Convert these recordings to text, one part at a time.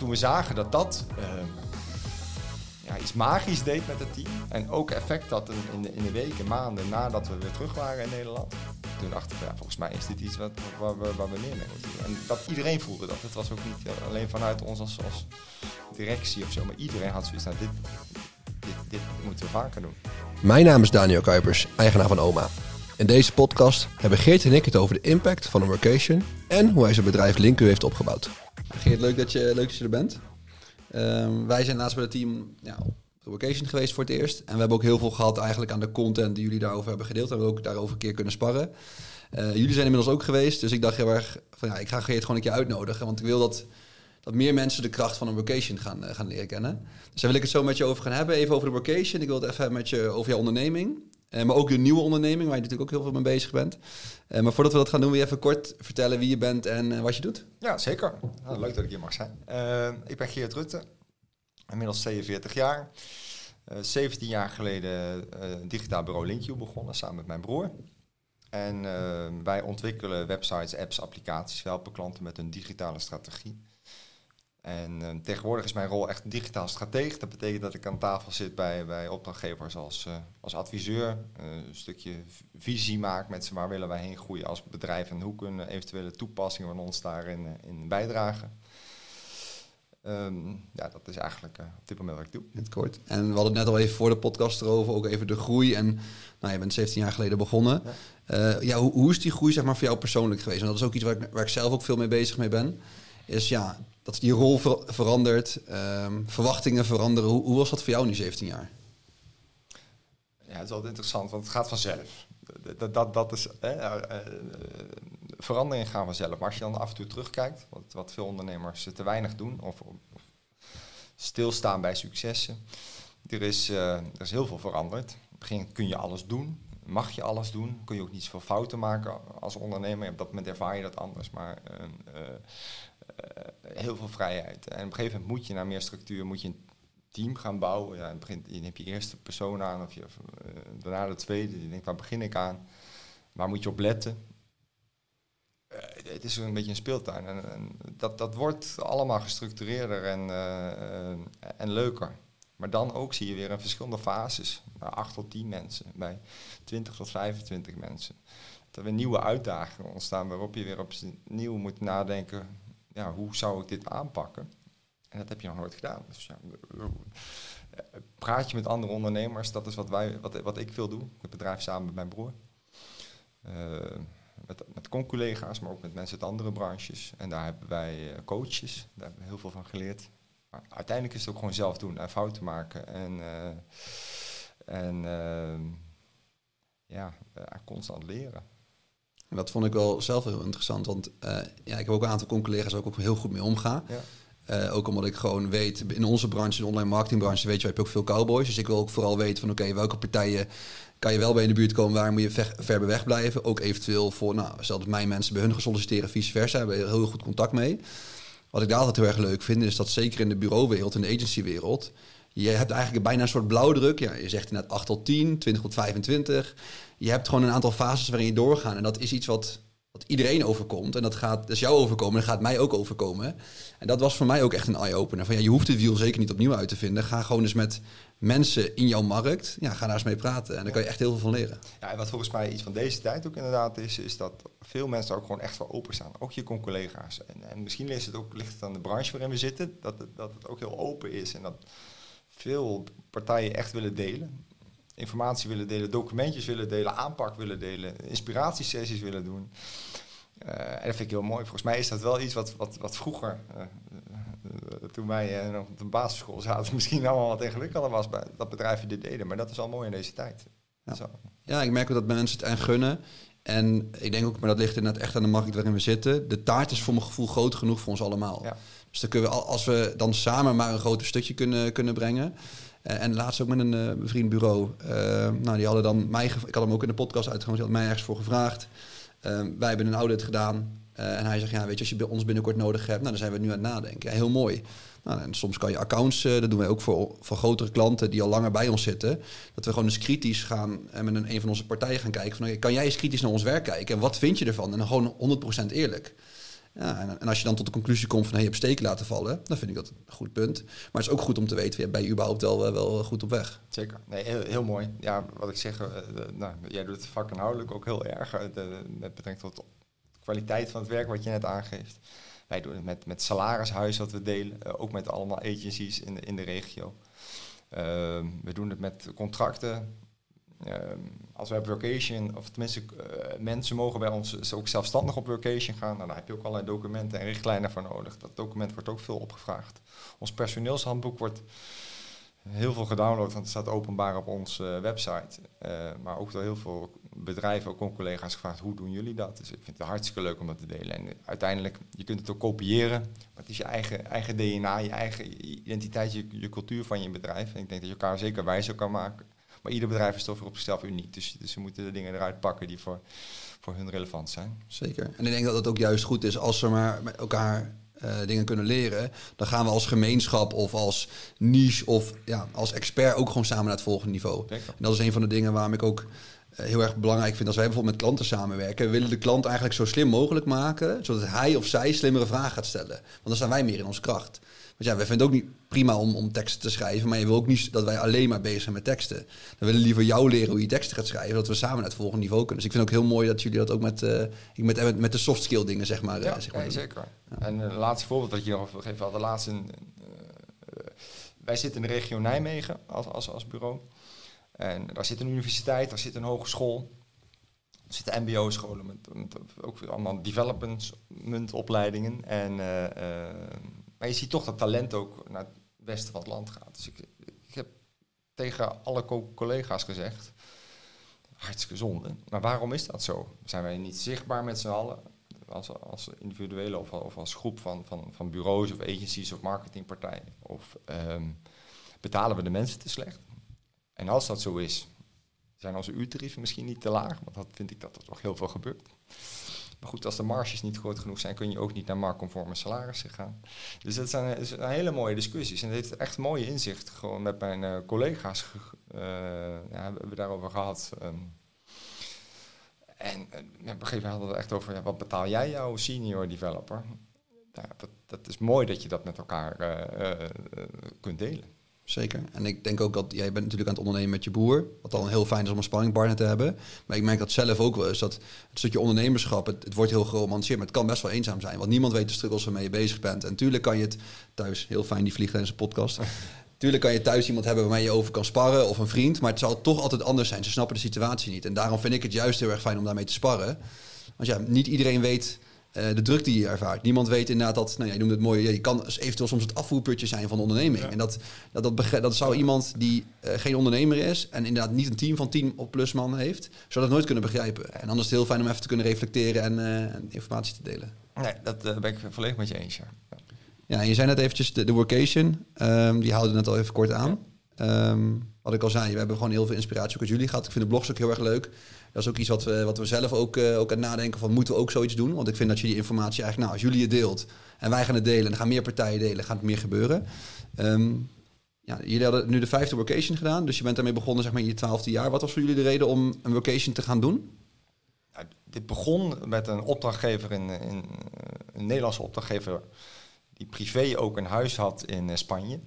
toen we zagen dat dat uh, ja, iets magisch deed met het team. En ook effect had in de, in de weken, maanden nadat we weer terug waren in Nederland. Toen dachten we, ja, volgens mij is dit iets wat, waar, we, waar we meer mee moeten doen. En dat iedereen voelde dat. Het was ook niet alleen vanuit ons als, als directie of zo, maar iedereen had zoiets. Nou, dit, dit, dit moeten we vaker doen. Mijn naam is Daniel Kuipers, eigenaar van OMA. In deze podcast hebben Geert en ik het over de impact van een workation en hoe hij zijn bedrijf Linku heeft opgebouwd. Geert, leuk dat je, leuk dat je er bent. Um, wij zijn naast bij het team ja, op de workation geweest voor het eerst. En we hebben ook heel veel gehad eigenlijk aan de content die jullie daarover hebben gedeeld. En we ook daarover een keer kunnen sparren. Uh, jullie zijn inmiddels ook geweest, dus ik dacht heel erg van ja, ik ga Geert gewoon een keer uitnodigen. Want ik wil dat, dat meer mensen de kracht van een workation gaan, uh, gaan leren kennen. Dus daar wil ik het zo met je over gaan hebben. Even over de workation. Ik wil het even met je over jouw onderneming. Uh, maar ook de nieuwe onderneming, waar je natuurlijk ook heel veel mee bezig bent. Uh, maar voordat we dat gaan doen, wil je even kort vertellen wie je bent en uh, wat je doet? Ja, zeker. Nou, leuk dat ik hier mag zijn. ik ben Geert Rutte, inmiddels 42 jaar. 17 jaar geleden digitaal bureau Linkju begonnen, samen met mijn broer. En wij ontwikkelen websites, apps, applicaties. We helpen klanten met een digitale strategie. En uh, tegenwoordig is mijn rol echt digitaal strateeg. Dat betekent dat ik aan tafel zit bij, bij opdrachtgevers als, uh, als adviseur. Uh, een stukje visie maak met ze waar willen wij heen groeien als bedrijf en hoe kunnen eventuele toepassingen van ons daarin in bijdragen. Um, ja, dat is eigenlijk op dit moment wat ik doe. In het kort. En we hadden het net al even voor de podcast erover, ook even de groei. En nou, je bent 17 jaar geleden begonnen. Ja. ja hoe, hoe, is die groei zeg maar, voor jou persoonlijk geweest? En dat is ook iets waar ik, waar ik zelf ook veel mee bezig mee ben. Is ja, dat die rol ver verandert, um, verwachtingen veranderen. Hoe, hoe, was dat voor jou nu 17 jaar? Ja, het is altijd interessant, want het gaat vanzelf. Dat, dat, dat is, hè, uh, veranderingen gaan vanzelf. Maar als je dan af en toe terugkijkt, wat, wat veel ondernemers te weinig doen, of, of stilstaan bij successen. Er is, uh, er is heel veel veranderd. In het begin kun je alles doen, mag je alles doen, kun je ook niet zoveel fouten maken als ondernemer. Op dat moment ervaar je dat anders, maar uh, heel veel vrijheid. En op een gegeven moment moet je naar meer structuur, moet je een team gaan bouwen. Ja, in begin je heb je eerste persoon aan, of je, uh, daarna de tweede. Je denkt, waar begin ik aan? Waar moet je op letten? Uh, het is een beetje een speeltuin. En, dat, dat wordt allemaal gestructureerder en, en leuker. Maar dan ook zie je weer in verschillende fases. Naar 8 tot 10 mensen, bij 20 tot 25 mensen. Dat er weer nieuwe uitdagingen ontstaan waarop je weer opnieuw moet nadenken ja, hoe zou ik dit aanpakken? En dat heb je nog nooit gedaan. Dus ja, praat je met andere ondernemers, dat is wat, wij, wat, wat ik veel doe. Ik heb bedrijf samen met mijn broer. Uh, met, met collega's, maar ook met mensen uit andere branches. En daar hebben wij eh, coaches, daar hebben we heel veel van geleerd. Maar uiteindelijk is het ook gewoon zelf doen en fouten maken. En, uh, en ja, constant leren. En dat vond ik wel zelf heel interessant, want uh, ja, ik heb ook een aantal collega's waar ik ook heel goed mee omga. Ja. Uh, ook omdat ik gewoon weet, in onze branche, de online marketingbranche, weet je, heb je ook veel cowboys. Dus ik wil ook vooral weten van oké, okay, welke partijen kan je wel bij in de buurt komen, waar moet je ver, ver weg blijven. Ook eventueel voor, nou, stel dat mijn mensen bij hun gaan solliciteren, vice versa, hebben we heel goed contact mee. Wat ik daar altijd heel erg leuk vind, is dat zeker in de bureauwereld, in de agencywereld, je hebt eigenlijk bijna een soort blauwdruk. Ja, je zegt net 8 tot 10, 20 tot 25 je hebt gewoon een aantal fases waarin je doorgaan. En dat is iets wat, wat iedereen overkomt. En dat gaat dus jou overkomen en dat gaat mij ook overkomen. En dat was voor mij ook echt een eye-opener. Van ja, je hoeft het wiel zeker niet opnieuw uit te vinden. Ga gewoon eens met mensen in jouw markt, ja, ga daar eens mee praten. En daar kan je echt heel veel van leren. Ja, en wat volgens mij iets van deze tijd ook inderdaad is, is dat veel mensen ook gewoon echt voor openstaan. Ook je collega's. En, en misschien ligt het ook ligt het aan de branche waarin we zitten, dat het, dat het ook heel open is en dat veel partijen echt willen delen informatie willen delen, documentjes willen delen, aanpak willen delen, inspiratiesessies willen doen. Uh, en dat vind ik heel mooi. Volgens mij is dat wel iets wat, wat, wat vroeger, uh, uh, toen wij nog op de basisschool zaten, misschien allemaal wat ingewikkelder was bij dat bedrijven dit deden. Maar dat is al mooi in deze tijd. Ja, Zo. ja ik merk ook dat mensen het en gunnen. En ik denk ook, maar dat ligt inderdaad echt aan de markt waarin we zitten. De taart is voor mijn gevoel groot genoeg voor ons allemaal. Ja. Dus dan kunnen we, als we dan samen maar een groter stukje kunnen, kunnen brengen, uh, en laatst ook met een uh, vriend bureau. Uh, nou, die hadden dan mij, ik had hem ook in de podcast uitgekomen, die had mij ergens voor gevraagd. wij hebben een audit gedaan. en hij zegt, ja, weet je, als je ons binnenkort nodig hebt, nou, dan zijn we nu aan het nadenken. Heel mooi. Nou, en soms kan je accounts, dat doen wij ook voor, voor grotere klanten die al langer bij ons zitten, dat we gewoon eens kritisch gaan en met een, een van onze partijen gaan kijken van, kan jij eens kritisch naar ons werk kijken en wat vind je ervan? En gewoon 100% eerlijk. Ja, en, als je dan tot de conclusie komt van hey, je hebt steken laten vallen, dan vind ik dat een goed punt. Maar het is ook goed om te weten, ben je überhaupt wel, wel goed op weg? Zeker. Nee, heel, mooi. Ja, wat ik zeg, nou, jij doet het vakinhoudelijk ook heel erg. met betrekking tot de kwaliteit van het werk wat je net aangeeft. Wij doen het met, met salarishuis wat we delen, ook met allemaal agencies in in de regio. Ehm, we doen het met contracten. Ehm, als we op workation, of tenminste uh, mensen mogen bij ons ook zelfstandig op workation gaan, nou, heb je ook allerlei documenten en richtlijnen voor nodig. Dat document wordt ook veel opgevraagd. Ons personeelshandboek wordt heel veel gedownload, want het staat openbaar op onze website. Uh, maar ook door heel veel bedrijven, ook collega's gevraagd, hoe doen jullie dat? Dus ik vind het hartstikke leuk om dat te delen. En uiteindelijk, je kunt het ook kopiëren, maar het is je eigen, eigen DNA, je eigen identiteit, je, je cultuur van je bedrijf. En ik denk dat je elkaar zeker wijzer kan maken. Maar ieder bedrijf is toch weer op zichzelf uniek. Dus, dus ze moeten de dingen eruit pakken die voor, voor hun relevant zijn. Zeker. En ik denk dat het ook juist goed is als ze maar met elkaar uh, dingen kunnen leren, dan gaan we als gemeenschap of als niche of ja, als expert ook gewoon samen naar het volgende niveau. En dat is een van de dingen waarom ik ook uh, heel erg belangrijk vind als wij bijvoorbeeld met klanten samenwerken. We willen de klant eigenlijk zo slim mogelijk maken, zodat hij of zij slimmere vragen gaat stellen. Want dan staan wij meer in onze kracht. Ja, wij vinden het ook niet prima om, om teksten te schrijven, maar je wil ook niet dat wij alleen maar bezig zijn met teksten. Dan willen liever jou leren hoe je teksten gaat schrijven, dat we samen naar het volgende niveau kunnen. Dus ik vind het ook heel mooi dat jullie dat ook met, uh, met, met de soft skill dingen, zeg maar. Ja, uh, zeg maar zeker. En het laatste voorbeeld dat je nog geef de laatste. Uh, wij zitten in de regio Nijmegen als, als, als bureau. En daar zit een universiteit, daar zit een hogeschool. Er zitten mbo-scholen met, met, ook allemaal development opleidingen. En maar je ziet toch dat talent ook naar het westen van het land gaat. Dus ik, ik heb tegen alle co collega's gezegd, hartstikke zonde. Maar waarom is dat zo? Zijn wij niet zichtbaar met z'n allen? Als, als individuele of, of, als groep van, van, van bureaus of agencies of marketingpartijen? Of um, betalen we de mensen te slecht? En als dat zo is, zijn onze uurtarieven misschien niet te laag? Want dat vind ik dat er toch heel veel gebeurt. Maar goed, als de marges niet groot genoeg zijn, kun je ook niet naar marktconforme salarissen gaan. Dus dat zijn, zijn, hele mooie discussies. En het heeft echt mooie inzicht. Gewoon met mijn uh, collega's uh, ja, hebben we daarover gehad. Um, en uh, op een gegeven moment hadden we het echt over, ja, wat betaal jij jouw senior developer? Ja, dat, dat is mooi dat je dat met elkaar kunt delen. Zeker. En ik denk ook dat jij bent natuurlijk aan het ondernemen met je broer. Wat al een heel fijn is om een spanningpartner te hebben. Maar ik merk dat zelf ook wel eens. Dat het stukje ondernemerschap, het, het wordt heel geromantiseerd. Maar het kan best wel eenzaam zijn. Want niemand weet de struggles waarmee je bezig bent. En tuurlijk kan je het thuis, heel fijn die vliegt tijdens een podcast. Tuurlijk kan je thuis iemand hebben waarmee je over kan sparren. Of een vriend. Maar het zal toch altijd anders zijn. Ze snappen de situatie niet. En daarom vind ik het juist heel erg fijn om daarmee te sparren. Want ja, niet iedereen weet uh, de druk die je ervaart. Niemand weet inderdaad dat, nou ja, je noemt het mooi, je kan eventueel soms het afvoerputje zijn van de onderneming. En dat, dat, dat, dat zou iemand die uh, geen ondernemer is en inderdaad niet een team van 10 of plus man heeft, zou dat nooit kunnen begrijpen. En anders is het heel fijn om even te kunnen reflecteren en, uh, en informatie te delen. Nee, dat ben ik volledig met je eens. Ja, ja en je zei net eventjes de, de workation, um, die houden net al even kort aan. Um, wat ik al zei, we hebben gewoon heel veel inspiratie ook uit jullie gehad. Ik vind de blogs ook heel erg leuk. Dat is ook iets wat we, wat we zelf ook, uh, ook aan het nadenken van, moeten we ook zoiets doen? Want ik vind dat je die informatie eigenlijk, nou, als jullie het deelt en wij gaan het delen, en gaan meer partijen delen, gaat het meer gebeuren. Um, ja, jullie hadden nu de vijfde workation gedaan, dus je bent daarmee begonnen zeg maar in je twaalfde jaar. Wat was voor jullie de reden om een workation te gaan doen? Dit begon met een opdrachtgever, in, in, een Nederlandse opdrachtgever, die privé ook een huis had in eh, Spanje.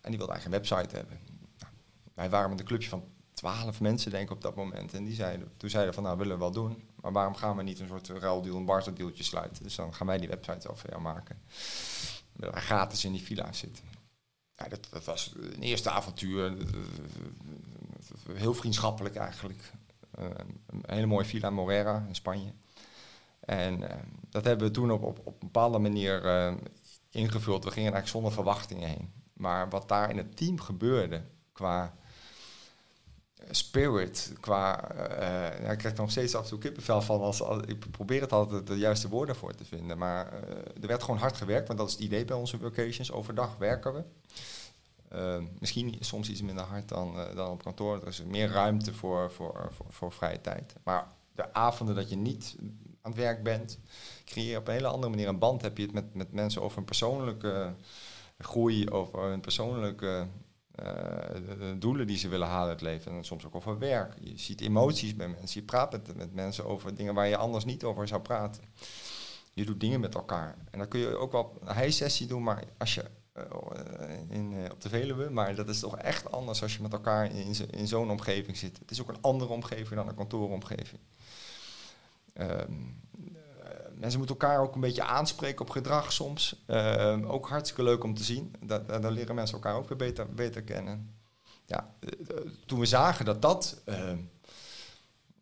En die wilde eigenlijk een website hebben. Nou, wij waren met een clubje van twaalf mensen, denk ik, op dat moment. En die zeiden, toen zeiden van, nou, willen we wel doen. Maar waarom gaan we niet een soort ruildeal, een barterdealtje sluiten? Dus dan gaan wij die website zelf voor jou maken. We wij gratis in die villa zitten. Dat, dat was een eerste avontuur. Heel vriendschappelijk eigenlijk. Uh, een hele mooie villa Morera in Spanje. En uh, dat hebben we toen op, op, op een bepaalde manier uh, ingevuld. We gingen eigenlijk zonder verwachtingen heen. Maar wat daar in het team gebeurde qua spirit, qua... Uh, ja, ik krijg nog steeds af en toe kippenvel van als, ik probeer het altijd de juiste woorden voor te vinden. Maar uh, er werd gewoon hard gewerkt, want dat is het idee bij onze vacations. Overdag werken we. Uh, misschien soms iets minder hard dan, dan op kantoor. Er is meer ruimte voor, voor, voor, voor, vrije tijd. Maar de avonden dat je niet aan het werk bent, creëer je op een hele andere manier een band. Heb je het met, met mensen over een persoonlijke groei, over een persoonlijke uh, doelen die ze willen halen in het leven. En soms ook over werk. Je ziet emoties bij mensen. Je praat met, met mensen over dingen waar je anders niet over zou praten. je doet dingen met elkaar. En dan kun je ook wel een hij-sessie doen, maar als je uh, in, uh, op de Veluwe, maar dat is toch echt anders als je met elkaar in, in zo'n omgeving zit. Het is ook een andere omgeving dan een kantooromgeving. Um, mensen moeten elkaar ook een beetje aanspreken op gedrag soms. Uh, ook hartstikke leuk om te zien. Da daar leren mensen elkaar ook weer beter, beter kennen. Ja, toen we zagen dat dat ehm,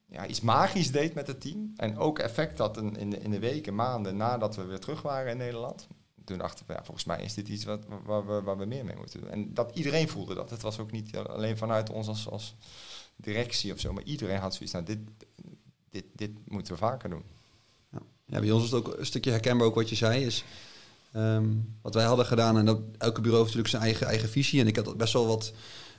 ja, iets magisch deed met het team. En ook effect had in, in, de, in de weken, maanden nadat we weer terug waren in Nederland. Toen dachten we, ja, volgens mij is dit iets wat, waar, we, we meer mee moeten doen. En dat iedereen voelde dat. Het was ook niet alleen vanuit ons als, als directie of zo, maar iedereen had zoiets. Nou, dit, dit, dit moeten we vaker doen. Ja. bij ons is het ook een stukje herkenbaar ook wat je zei. Is, ehm, wat wij hadden gedaan, en dat, elke bureau heeft natuurlijk zijn eigen, eigen visie. En ik had best wel wat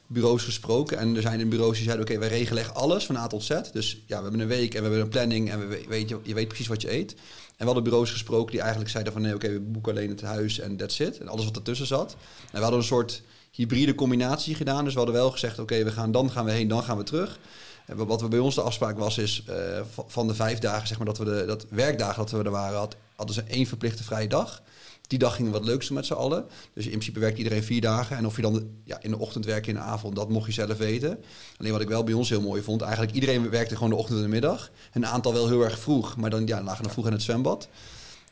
bureaus gesproken. En er zijn in bureaus die zeiden, oké, wij regelen echt alles van A tot Z. Dus ja, we hebben een week en we hebben een planning en we weet, je, je weet precies wat je eet. En we hadden bureaus gesproken die eigenlijk zeiden van, nee, oké, we boeken alleen het huis en that's it. En alles wat ertussen zat. En we hadden een soort hybride combinatie gedaan. Dus we hadden wel gezegd, oké, we gaan dan gaan we heen, dan gaan we terug. En wat we bij ons de afspraak was, is uh, van de vijf dagen, zeg maar, dat we de dat werkdagen dat we er waren, hadden ze één verplichte vrije dag. Die dag gingen wat leuks doen met z'n allen. Dus in principe werkt iedereen vier dagen. En of je dan ja, in de ochtend werkt in de avond, dat mocht je zelf weten. Alleen wat ik wel bij ons heel mooi vond, eigenlijk iedereen werkte gewoon de ochtend en de middag. Een aantal wel heel erg vroeg, maar dan ja, lagen dan vroeg in het zwembad.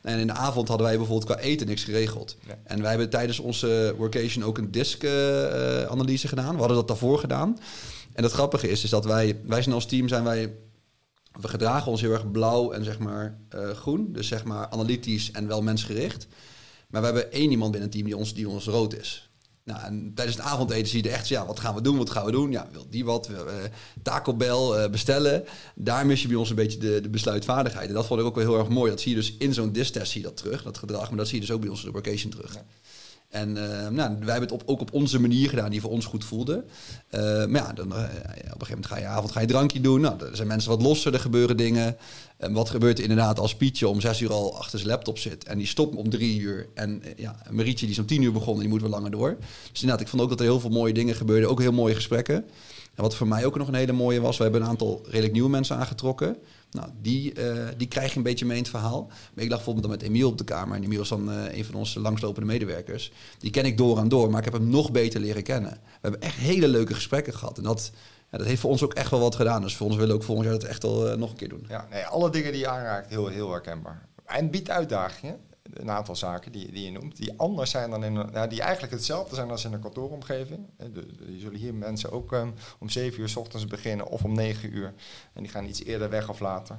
En in de avond hadden wij bijvoorbeeld qua eten niks geregeld. En wij hebben tijdens onze workation ook een disk-analyse gedaan. We hadden dat daarvoor gedaan. En het grappige is, is dat wij, wij zijn als team zijn wij we gedragen ons heel erg blauw en zeg maar uh, groen. Dus zeg maar analytisch en wel mensgericht. Maar we hebben één iemand binnen het team die ons, die ons rood is. Nou, en tijdens het avondeten zie je echt, ja, wat gaan we doen, wat gaan we doen? Ja, wil die wat, uh, Taco Bell uh, bestellen. Daar mis je bij ons een beetje de, de besluitvaardigheid. En dat vond ik ook wel heel erg mooi. Dat zie je dus in zo'n distest zie je dat terug, dat gedrag. Maar dat zie je dus ook bij ons in de workation terug. Ja. En uh, nou, wij hebben het op, ook op onze manier gedaan die voor ons goed voelde. Uh, maar ja, dan, uh, op een gegeven moment ga je avond ga je drankje doen. Nou, er zijn mensen wat losser, er gebeuren dingen. En wat gebeurt er inderdaad als Pietje om zes uur al achter zijn laptop zit en die stopt om drie uur. En ja, Marietje die is om tien uur begonnen, die moet wel langer door. Dus inderdaad, ik vond ook dat er heel veel mooie dingen gebeurden. Ook heel mooie gesprekken. Wat voor mij ook nog een hele mooie was, we hebben een aantal redelijk nieuwe mensen aangetrokken. Nou, die, uh, die krijg je een beetje mee in het verhaal. Maar ik lag bijvoorbeeld dan met Emiel op de kamer. En Emiel is dan uh, een van onze langslopende medewerkers. Die ken ik door en door, maar ik heb hem nog beter leren kennen. We hebben echt hele leuke gesprekken gehad. En dat, ja, dat heeft voor ons ook echt wel wat gedaan. Dus voor ons willen we ook volgend jaar dat echt al uh, nog een keer doen. Ja, nee, alle dingen die je aanraakt, heel, heel herkenbaar. En biedt uitdagingen een aantal zaken die, die je noemt, die anders zijn dan in een, nou, die eigenlijk hetzelfde zijn als in een kantooromgeving. Je zullen hier mensen ook um, om 7 uur s ochtends beginnen of om 9 uur. En die gaan iets eerder weg of later.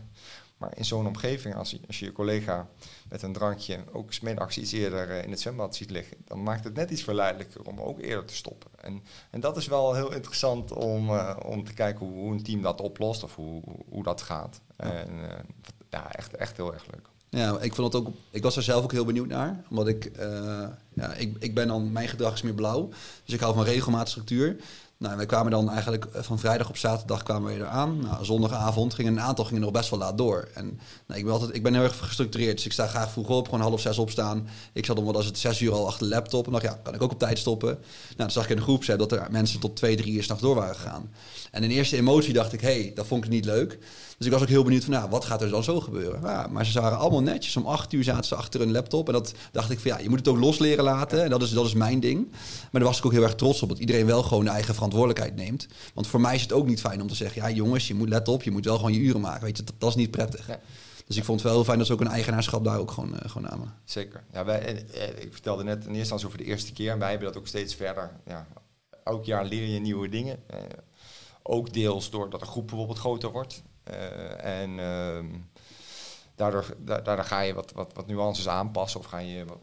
Maar in zo'n omgeving, als je, als je je collega met een drankje ook smiddags iets eerder uh, in het zwembad ziet liggen, dan maakt het net iets verleidelijker om ook eerder te stoppen. En, en dat is wel heel interessant om, uh, om te kijken hoe, hoe, een team dat oplost of hoe, hoe dat gaat. Ja. En uh, ja, echt, echt heel erg leuk. Ja, ik vond het ook. Ik was er zelf ook heel benieuwd naar. Omdat ik, uh, ja, ik, ik ben dan, mijn gedrag is meer blauw. Dus ik hou van regelmatige structuur. Nou, wij kwamen dan eigenlijk van vrijdag op zaterdag kwamen we eraan. Nou, zondagavond gingen een aantal gingen nog best wel laat door. En nou, ik ben altijd, ik ben heel erg gestructureerd. Dus ik sta graag vroeg op, gewoon half zes opstaan. Ik zat om wat als het zes uur al achter de laptop. En dacht, ja, kan ik ook op tijd stoppen. Nou, dan zag ik in de groep dat er mensen tot twee, drie uur s'nachts door waren gegaan. En in eerste emotie dacht ik, hé, hey, dat vond ik niet leuk. Dus ik was ook heel benieuwd van, nou, wat gaat er dan zo gebeuren? Ja, maar ze waren allemaal netjes. Om acht uur zaten ze achter een laptop. En dat dacht ik van, ja, je moet het ook los leren laten. En dat is, dat is mijn ding. Maar daar was ik ook heel erg trots op. Dat iedereen wel gewoon de eigen verantwoordelijkheid neemt. Want voor mij is het ook niet fijn om te zeggen, ja jongens, je moet let op. Je moet wel gewoon je uren maken. Weet je, dat, dat is niet prettig. Ja. Dus ik vond het wel heel fijn dat ze ook een eigenaarschap daar ook gewoon, uh, gewoon namen. Zeker. Ja, wij, eh, ik vertelde net in eerste instantie over de eerste keer. En wij hebben dat ook steeds verder. Ja, elk jaar leer je nieuwe dingen. Uh, ook deels doordat de groep bijvoorbeeld groter wordt. Uh, en uh, daardoor, da daardoor ga je wat, wat, wat nuances aanpassen of ga je wat,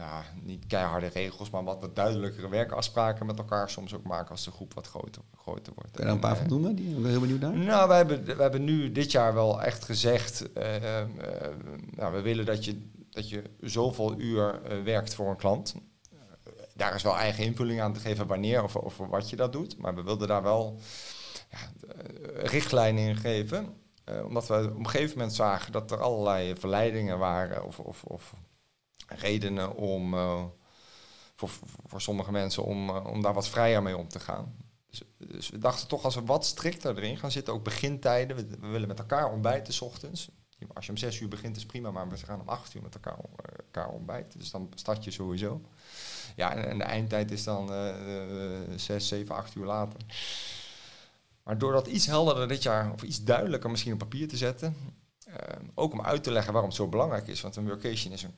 ja, niet keiharde regels, maar wat, wat duidelijkere werkafspraken met elkaar soms ook maken als de groep wat groter, groter wordt. Kun je een paar van noemen? Die ben heel benieuwd naar. Nou, we hebben, we hebben nu dit jaar wel echt gezegd, uh, nou, we willen dat je, dat je zoveel uur werkt voor een klant. daar is wel eigen invulling aan te geven wanneer of, of wat je dat doet, maar we wilden daar wel richtlijnen in geven. Uh, omdat we op een gegeven moment zagen dat er allerlei verleidingen waren of, of, of redenen om uh, voor, voor sommige mensen om, uh, om daar wat vrijer mee om te gaan. Dus, dus, we dachten toch als we wat strikter erin gaan zitten, ook begintijden, we, willen met elkaar ontbijten s ochtends. Als je om zes uur begint is prima, maar we gaan om acht uur met elkaar, elkaar ontbijten. Dus dan start je sowieso. Ja, en, de eindtijd is dan zes, zeven, acht uur later. Maar door dat iets helderder dit jaar, of iets duidelijker misschien op papier te zetten, ook om uit te leggen waarom het zo belangrijk is. Want een workation is een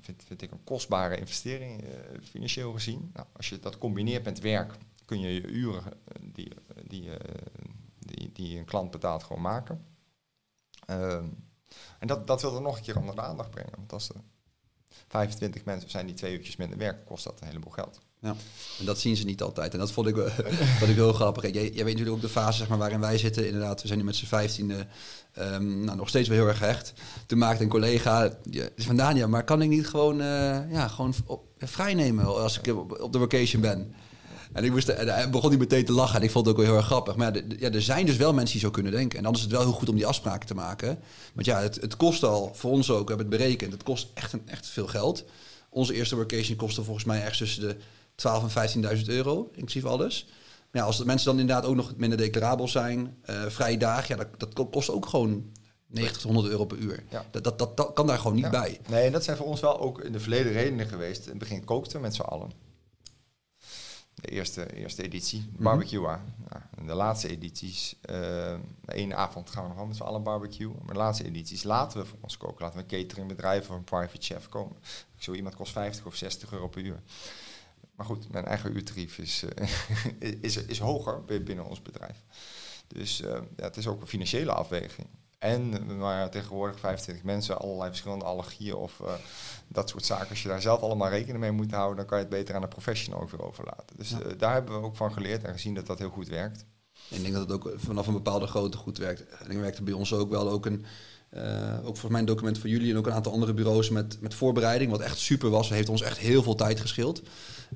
vind, vind ik een kostbare investering, uh, financieel gezien. Nou, als je dat combineert met werk, kun je je uren eh, die, die, die, die een klant betaalt gewoon maken. En dat, dat wil er nog een keer onder de aandacht brengen. Want als er 25 mensen zijn die twee uurtjes minder werken, kost dat een heleboel geld. Ja, en dat zien ze niet altijd. En dat vond ik, wat ik heel grappig. Jij, jij weet natuurlijk ook de fase zeg maar, waarin wij zitten. Inderdaad, we zijn nu met z'n vijftiende um, nou, nog steeds wel heel erg hecht. Toen maakte een collega ja, van Daniel, maar kan ik niet gewoon, uh, ja, gewoon op, vrij nemen als ik op, de vacation ben? En ik moest, en begon hij meteen te lachen. En ik vond het ook wel heel erg grappig. Maar ja, er zijn dus wel mensen die zo kunnen denken. En dan is het wel heel goed om die afspraken te maken. Want ja, het, het kost al, voor ons ook, we hebben het berekend. Het kost echt, een, echt veel geld. Onze eerste vacation kostte volgens mij echt tussen de 12 en 15.000 euro, inclusief alles. Maar ja, als de mensen dan inderdaad ook nog minder declarabel zijn, uh, vrije dagen, ja, dat, dat kost ook gewoon 90 100 euro per uur. Ja. Dat, dat, dat, dat, kan daar gewoon niet bij. Nee, en dat zijn voor ons wel ook in de verleden redenen geweest. In het begin kookten we met z'n allen. De eerste, eerste editie, mhm. barbecue. Mm -hmm. de laatste edities, uh, één avond gaan we nog wel met z'n allen barbecue. Maar de laatste edities laten we voor ons koken. Laten we een cateringbedrijf of een private chef komen. Zo iemand kost 50 of 60 euro per uur. Maar goed, mijn eigen uurtarief is, uh, is, is hoger binnen ons bedrijf. Dus uh, ja, het is ook een financiële afweging. En maar tegenwoordig 25 mensen, allerlei verschillende allergieën of uh, dat soort zaken. Als je daar zelf allemaal rekening mee moet houden, dan kan je het beter aan een professional over overlaten. Dus daar hebben we ook van geleerd en gezien dat dat heel goed werkt. ik denk dat het ook vanaf een bepaalde grootte goed werkt. En ik werkte bij ons ook wel ook een uh, ook voor mijn document voor jullie en ook een aantal andere bureaus met, met voorbereiding, wat echt super was. heeft ons echt heel veel tijd geschild.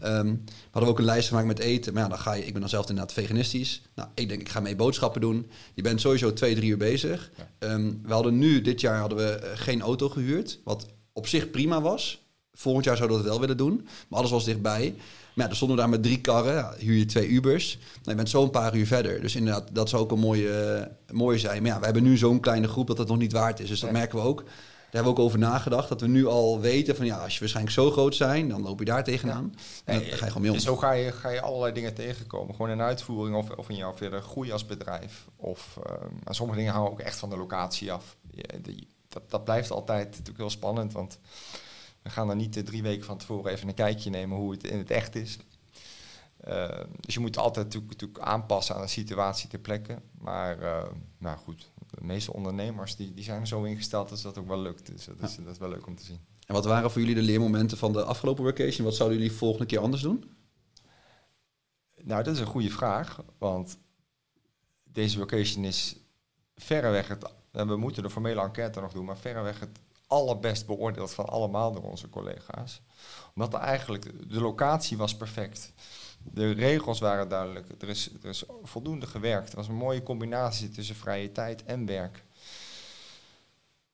Um, we hadden ook een lijst gemaakt met eten. Maar ja, dan ga je, ik ben dan zelf inderdaad veganistisch. Nou, ik denk, ik ga mee boodschappen doen. Je bent sowieso twee, drie uur bezig. Um, we hadden nu, dit jaar hadden we eh, geen auto gehuurd. Wat op zich prima was. Volgend jaar zouden we dat wel willen doen. Maar alles was dichtbij. Maar ja, dan stonden we daar met drie karren. Ja, huur je twee Ubers. Nou, je bent zo een paar uur verder. Dus inderdaad, dat zou ook een mooie, uh, mooie zijn. Maar ja, we hebben nu zo'n kleine groep dat het nog niet waard is. Dus dat merken we ook. Daar hebben we ook over nagedacht. Dat we nu al weten van ja, als je waarschijnlijk zo groot zijn, dan loop je daar tegenaan. En dan ga je gewoon mee om. zo ga je, ga je allerlei dingen tegenkomen. Gewoon in uitvoering of, of in jouw verder groei als bedrijf. Of uh, sommige dingen hangen ook echt van de locatie af. die, dat, dat blijft altijd natuurlijk heel spannend. Want we gaan dan niet de drie weken van tevoren even een kijkje nemen hoe het in het echt is. Uh, dus je moet altijd natuurlijk, natuurlijk, aanpassen aan de situatie ter plekke. Maar uh, nou goed, de meeste ondernemers die, die zijn er zo ingesteld dat dat ook wel lukt. Dus dat is, dat is wel leuk om te zien. En wat waren voor jullie de leermomenten van de afgelopen vacation? Wat zouden jullie volgende keer anders doen? Nou, dat is een goede vraag. Want deze vacation is verreweg het... we moeten de formele enquête nog doen, maar verreweg het allerbest beoordeeld van allemaal door onze collega's. Omdat er eigenlijk de locatie was perfect. De regels waren duidelijk. Er is, er is voldoende gewerkt. Er was een mooie combinatie tussen vrije tijd en werk.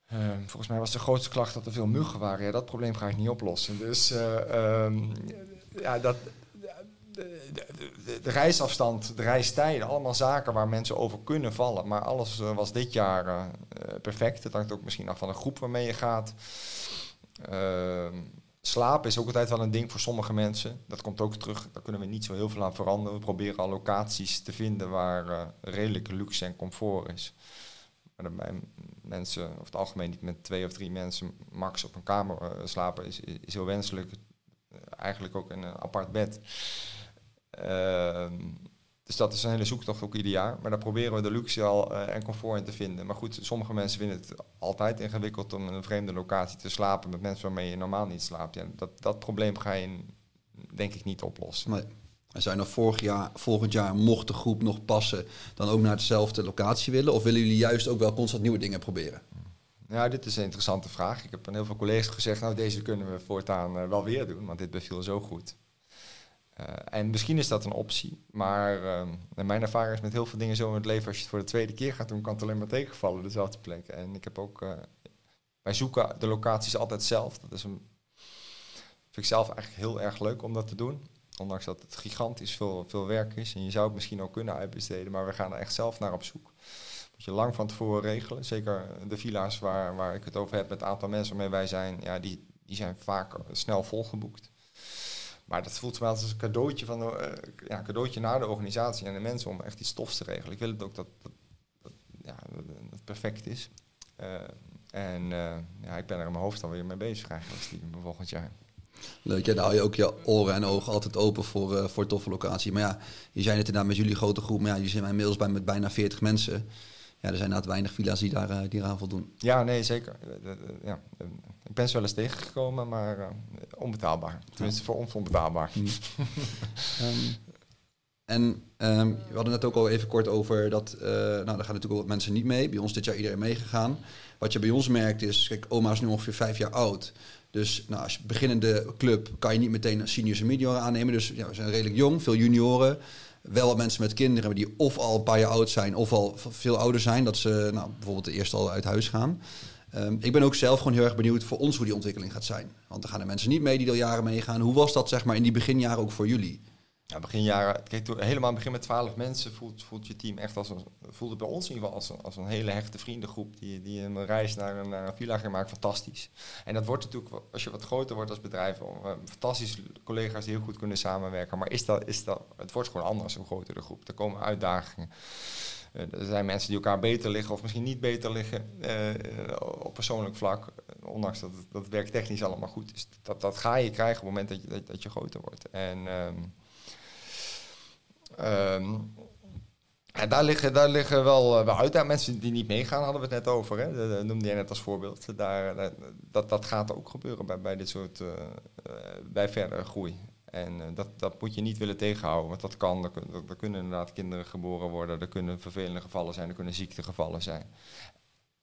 Ehm, volgens mij was de grootste klacht dat er veel muggen waren. Ja, dat probleem ga ik niet oplossen. Dus uh, um, ja, dat, de, de, de, reisafstand, de reistijden, allemaal zaken waar mensen over kunnen vallen. Maar alles uh, was dit jaar uh, perfect. Het hangt ook misschien af van de groep waarmee je gaat. Uh, slapen is ook altijd wel een ding voor sommige mensen. Dat komt ook terug. Daar kunnen we niet zo heel veel aan veranderen. We proberen al locaties te vinden waar uh, redelijk luxe en comfort is. Maar bij mensen, over het algemeen niet met twee of drie mensen max op een kamer slapen, is, is heel wenselijk. eigenlijk ook in een apart bed. Dus dat is een hele zoektocht ook ieder jaar. Maar daar proberen we de luxe al uh, en comfort in te vinden. Maar goed, sommige mensen vinden het altijd ingewikkeld om in een vreemde locatie te slapen met mensen waarmee je normaal niet slaapt. Ja, dat, dat probleem ga je denk ik niet oplossen. Nee. En zijn er vorig jaar, volgend jaar, mocht de groep nog passen, dan ook naar dezelfde locatie willen? Of willen jullie juist ook wel constant nieuwe dingen proberen? Ja, dit is een interessante vraag. Ik heb aan heel veel collega's gezegd, nou deze kunnen we voortaan uh, wel weer doen, want dit beviel zo goed. Uh, en misschien is dat een optie, maar uh, mijn ervaring is met heel veel dingen zo in het leven, als je het voor de tweede keer gaat doen, kan het alleen maar tegenvallen, dezelfde plek. En ik heb ook, uh, wij zoeken de locaties altijd zelf. Dat is een, vind ik zelf eigenlijk heel erg leuk om dat te doen. Ondanks dat het gigantisch veel, veel werk is en je zou het misschien ook kunnen uitbesteden, maar we gaan er echt zelf naar op zoek. Moet je lang van tevoren regelen. Zeker de villa's waar, waar ik het over heb met het aantal mensen waarmee wij zijn, ja, die, die zijn vaak snel volgeboekt. Maar dat voelt wel als een cadeautje, van de, ja, cadeautje naar de organisatie en de mensen om echt die stofs te regelen. Ik wil het ook dat, dat, ja, dat perfect is. en ja, ik ben er in mijn hoofd alweer mee bezig eigenlijk, Steven, volgend jaar. Leuk, ja, dan hou je ook je oren en ogen altijd open voor, voor toffe locatie. Maar ja, je zijn het inderdaad met jullie grote groep, maar ja, mijn mails bij met bijna 40 mensen. Ja, er zijn inderdaad weinig villa's die daar uh, die eraan voldoen. Ja, nee, zeker. Ja, ik ben ze wel eens tegengekomen, maar uh, onbetaalbaar. Tenminste, voor ons onbetaalbaar. um, en um, we hadden net ook al even kort over dat, uh, nou, daar gaan natuurlijk ook wat mensen niet mee. Bij ons dit jaar iedereen meegegaan. Wat je bij ons merkt is, kijk, oma is nu ongeveer vijf jaar oud. Dus nou, als beginnende club kan je niet meteen seniors en junioren aannemen. Dus ja, we zijn redelijk jong, veel junioren. Wel mensen met kinderen die of al een paar jaar oud zijn of al veel ouder zijn. Dat ze nou, bijvoorbeeld eerst al uit huis gaan. Um, ik ben ook zelf gewoon heel erg benieuwd voor ons hoe die ontwikkeling gaat zijn. Want er gaan er mensen niet mee die al jaren meegaan. Hoe was dat zeg maar in die beginjaren ook voor jullie? Ja, begin jaren, kijk, toen, helemaal begin met twaalf mensen voelt, voelt je team echt als een, voelt het bij ons in ieder geval als een, als een hele hechte vriendengroep die, die een reis naar een, naar een villa gaat maken, fantastisch. En dat wordt natuurlijk, als je wat groter wordt als bedrijf, uh, fantastische collega's die heel goed kunnen samenwerken, maar is dat, is dat, het wordt gewoon anders hoe groter de groep. Er komen uitdagingen. Uh, er zijn mensen die elkaar beter liggen of misschien niet beter liggen uh, op persoonlijk vlak, ondanks dat het, dat werk technisch allemaal goed is. Dat, dat ga je krijgen op het moment dat je, dat, dat je groter wordt. En... Um, Um, en daar liggen, daar liggen wel, uh, wel uit. mensen die niet meegaan, hadden we het net over. Hè? Dat noemde jij net als voorbeeld. Daar, dat, dat gaat ook gebeuren bij, bij dit soort, uh, bij verdere groei. En dat, dat moet je niet willen tegenhouden, want dat kan. Er, er, kunnen inderdaad kinderen geboren worden, er kunnen vervelende gevallen zijn, er kunnen ziektegevallen zijn.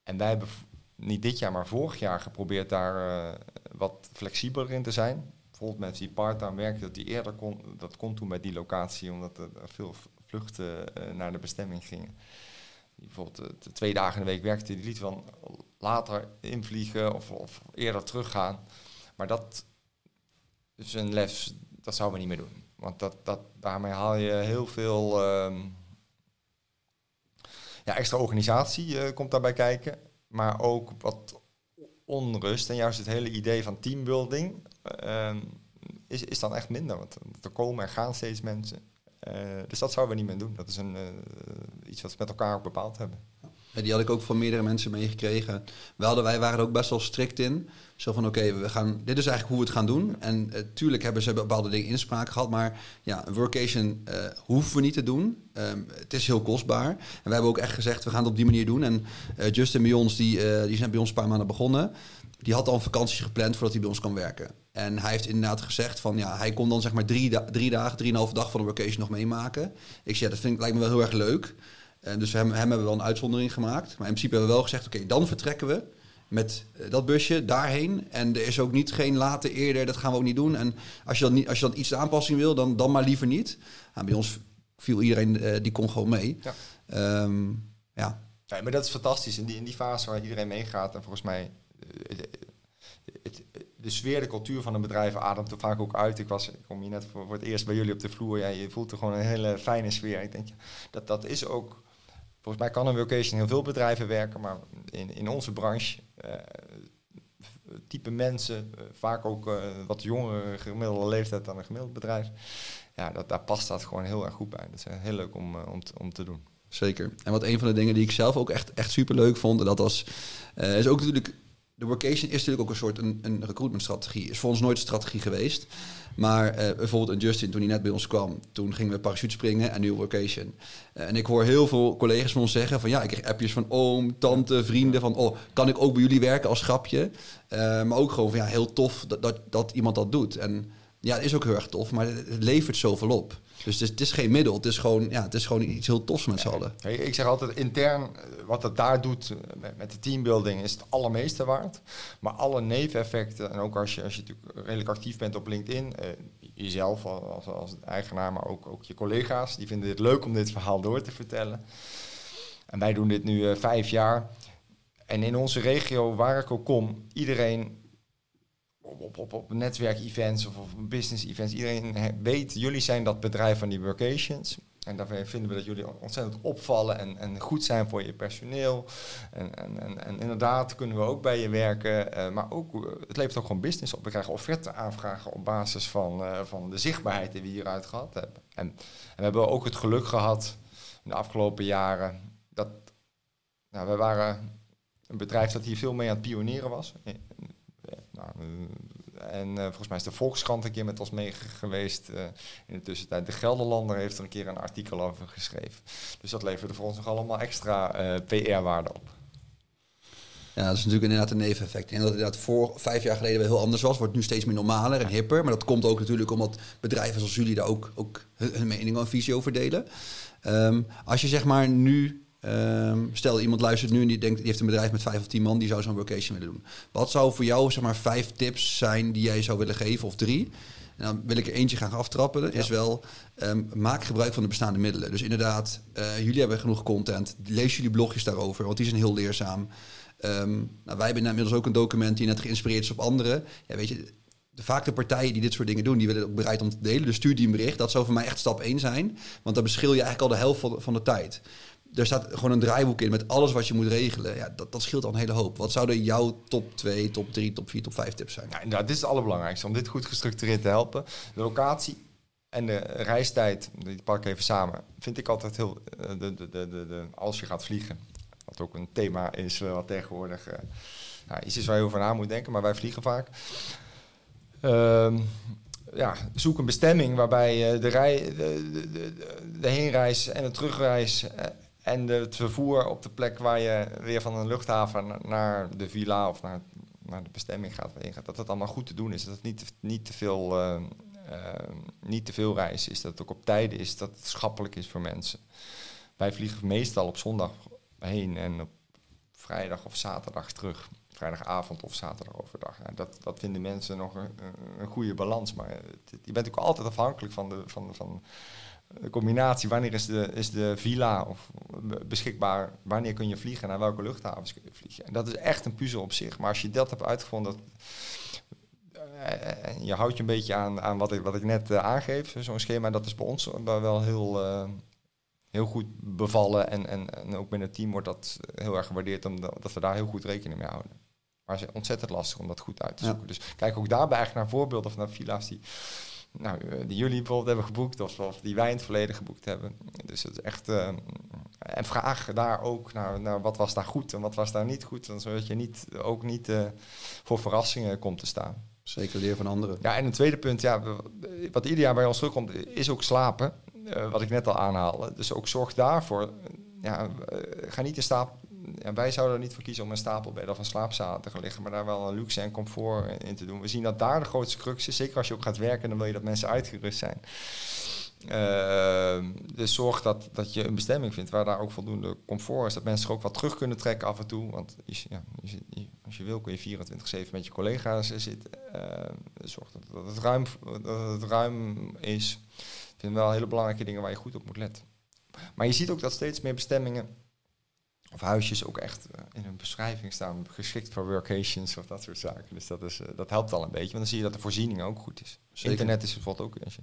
En wij hebben niet dit jaar, maar vorig jaar geprobeerd daar wat flexibeler in te zijn bijvoorbeeld mensen die part-time werken, dat die eerder kon, dat kon toen bij die locatie, omdat er veel vluchten uh, naar de bestemming gingen. Die bijvoorbeeld uh, twee dagen in de week werkte, die liet van later invliegen of, of eerder teruggaan. Maar dat is een les, dat zouden we niet meer doen. Want dat, dat, daarmee haal je heel veel um, ja, extra organisatie uh, komt daarbij kijken. Maar ook wat onrust en juist het hele idee van teambuilding is, is dan echt minder. Want er komen en gaan steeds mensen. Uh, dus dat zouden we niet meer doen. Dat is een, uh, iets wat we met elkaar ook bepaald hebben. Ja, die had ik ook van meerdere mensen meegekregen. We hadden, wij waren er ook best wel strikt in. Zo van, oké, we gaan dit is eigenlijk hoe we het gaan doen. En uh, tuurlijk hebben ze bepaalde dingen inspraak gehad. Maar ja, een workation hoeven we niet te doen. Um, het is heel kostbaar. En we hebben ook echt gezegd, we gaan het op die manier doen. En Justin bij ons, die, die zijn bij ons een paar maanden begonnen die had al een vakantie gepland voordat hij bij ons kan werken. En hij heeft inderdaad gezegd van ja, hij kon dan zeg maar drie, da drie dagen, drieënhalve dag van de vacation nog meemaken. Ik zei, ja, dat vind ik, lijkt me wel heel erg leuk. En dus hem, hem hebben we wel een uitzondering gemaakt. Maar in principe hebben we wel gezegd, oké, dan vertrekken we met eh, dat busje daarheen. En er is ook niet geen later eerder, dat gaan we ook niet doen. En als je dan, niet, als je dan iets de aanpassing wil, dan, dan maar liever niet. Nou, bij ons viel iedereen, uh, die kon gewoon mee. Ja. Um, ja. ja. maar dat is fantastisch. In die, in die fase waar iedereen meegaat, en volgens mij het, de sfeer, de cultuur van een bedrijf ademt er vaak ook uit. Ik, was, ik kom hier net voor, het eerst bij jullie op de vloer. Ja, je voelt er gewoon een hele fijne sfeer. Ik denk, dat, dat is ook... Volgens mij kan een location heel veel bedrijven werken, maar in, in onze branche... Uh, type mensen, uh, vaak ook uh, wat jongere gemiddelde leeftijd dan een gemiddeld bedrijf. Ja, dat, daar past dat gewoon heel erg goed bij. Dat is heel leuk om, om, om te doen. Zeker. En wat een van de dingen die ik zelf ook echt, echt super leuk vond, en dat was, is ook natuurlijk de workation is natuurlijk ook een soort een, een recruitmentstrategie. Is voor ons nooit een strategie geweest. Maar uh, bijvoorbeeld een Justin, toen hij net bij ons kwam, toen gingen we parachute springen en nu workation. Uh, en ik hoor heel veel collega's van ons zeggen van ja, ik krijg appjes van oom, tante, vrienden van oh, kan ik ook bij jullie werken als grapje? Uh, maar ook gewoon van ja, heel tof dat, dat, dat iemand dat doet. En ja, het is ook heel erg tof, maar het levert zoveel op. Dus het is, het is, geen middel, het is gewoon, ja, het is gewoon iets heel tofs met z'n allen. Ik zeg altijd intern, eh, wat het daar doet eh, met, de teambuilding is het allermeeste waard. Maar alle neveneffecten, en ook als je, als je natuurlijk redelijk actief bent op LinkedIn, eh, jezelf als, als eigenaar, maar ook, ook je collega's, die vinden het leuk om dit verhaal door te vertellen. En wij doen dit nu uh, vijf jaar. En in onze regio, waar ik ook kom, iedereen op, op, netwerk-events of, of business-events. Iedereen weet, jullie zijn dat bedrijf van die workations. En daarvoor vinden we dat jullie ontzettend opvallen en, en goed zijn voor je personeel. En, en, en, en inderdaad kunnen we ook bij je werken. Uh, maar ook, het levert ook gewoon business op. We krijgen offerte aanvragen op basis van, uh, van de zichtbaarheid die we hieruit gehad hebben. En, en, we hebben ook het geluk gehad in de afgelopen jaren dat nou, we waren een bedrijf dat hier veel mee aan het pionieren was. Nou, en uh, volgens mij is de Volkskrant een keer met ons mee geweest uh, in de tussentijd. De Gelderlander heeft er een keer een artikel over geschreven. Dus dat leverde voor ons nog allemaal extra PR-waarde op. Ja, dat is natuurlijk inderdaad een neveneffect. En dat het inderdaad voor vijf jaar geleden wel heel anders was. Wordt nu steeds meer normaler en hipper. Maar dat komt ook natuurlijk omdat bedrijven zoals jullie daar ook, ook hun mening en visie over delen. Um, als je zeg maar nu Um, stel iemand luistert nu en die denkt, die heeft een bedrijf met vijf of tien man, die zou zo'n vacation willen doen. Wat zou voor jou zeg maar vijf tips zijn die jij zou willen geven of drie? En dan wil ik er eentje gaan aftrappen. Dat is wel, um, maak gebruik van de bestaande middelen. Dus inderdaad, uh, jullie hebben genoeg content. Lees jullie blogjes daarover, want die zijn heel leerzaam. Um, nou, wij hebben inmiddels ook een document die net geïnspireerd is op anderen. Ja, weet je, de, vaak de partijen die dit soort dingen doen, die willen ook bereid om te delen. Dus stuur die een bericht. Dat zou voor mij echt stap één zijn. Want dan beschil je eigenlijk al de helft van, van de tijd er staat gewoon een draaiboek in met alles wat je moet regelen. Ja, dat, dat scheelt al een hele hoop. Wat zouden jouw top 2, top 3, top 4, top 5 tips zijn? Ja, dit is het allerbelangrijkste om dit goed gestructureerd te helpen. De locatie en de reistijd, die pak ik even samen, vind ik altijd heel. Eh, de, de, de, de, als je gaat vliegen, wat ook een thema is eh, wat tegenwoordig nou, iets is waar je over na moet denken, maar wij vliegen vaak. Uh, ja, zoek een bestemming waarbij de, rij, de, de, de heenreis en de terugreis en het vervoer op de plek waar je weer van een luchthaven naar de villa of naar, naar de bestemming gaat, gaat, dat het allemaal goed te doen is. Dat het niet, niet, te veel, uh, uh, niet te veel reizen is. Dat het ook op tijden is. Dat het schappelijk is voor mensen. Wij vliegen meestal op zondag heen en op vrijdag of zaterdag terug. Vrijdagavond of zaterdag overdag. Dat, dat vinden mensen nog een, een goede balans. Maar je bent ook altijd afhankelijk van de, van, van, de combinatie, wanneer is de, is de villa of beschikbaar, wanneer kun je vliegen, naar welke luchthavens kun je vliegen. En dat is echt een puzzel op zich. Maar als je dat hebt uitgevonden, dat, uh, je houdt je een beetje aan, aan wat, ik, wat ik net uh, aangeef, zo'n schema, dat is bij ons wel heel, uh, heel goed bevallen. En, en, en ook binnen het team wordt dat heel erg gewaardeerd, omdat dat we daar heel goed rekening mee houden. Maar het is ontzettend lastig om dat goed uit te zoeken. Ja. Dus kijk ook daarbij eigenlijk naar voorbeelden van villa's die nou, eh, die jullie bijvoorbeeld hebben geboekt of, of, die wij in het verleden geboekt hebben. Dus het is echt. Uh, en vraag daar ook naar, naar wat was daar goed en wat was daar niet goed. Zodat je niet, ook niet uh, voor verrassingen komt te staan. Zeker leer van anderen. Ja, en een tweede punt, ja, wat ieder jaar bij ons terugkomt, is ook slapen. Uh, wat ik net al aanhaalde. Dus ook zorg daarvoor. Ja, ga niet in staat ja, wij zouden er niet voor kiezen om een stapelbed of een slaapzaal te gaan liggen, maar daar wel een luxe en comfort in te doen. We zien dat daar de grootste crux is. Zeker als je ook gaat werken, dan wil je dat mensen uitgerust zijn. Uh, dus zorg dat, dat je een bestemming vindt waar daar ook voldoende comfort is. Dat mensen er ook wat terug kunnen trekken af en toe. Want ja, als je wil kun je 24-7 met je collega's zitten. Uh, zorg dat, dat, het ruim, dat het ruim is. Ik vind wel hele belangrijke dingen waar je goed op moet letten. Maar je ziet ook dat steeds meer bestemmingen of huisjes ook echt uh, in een beschrijving staan, geschikt voor workations of dat soort zaken. Dus dat, is, uh, dat helpt al een beetje, want dan zie je dat de voorziening ook goed is. Zeker. Internet is bijvoorbeeld ook, als je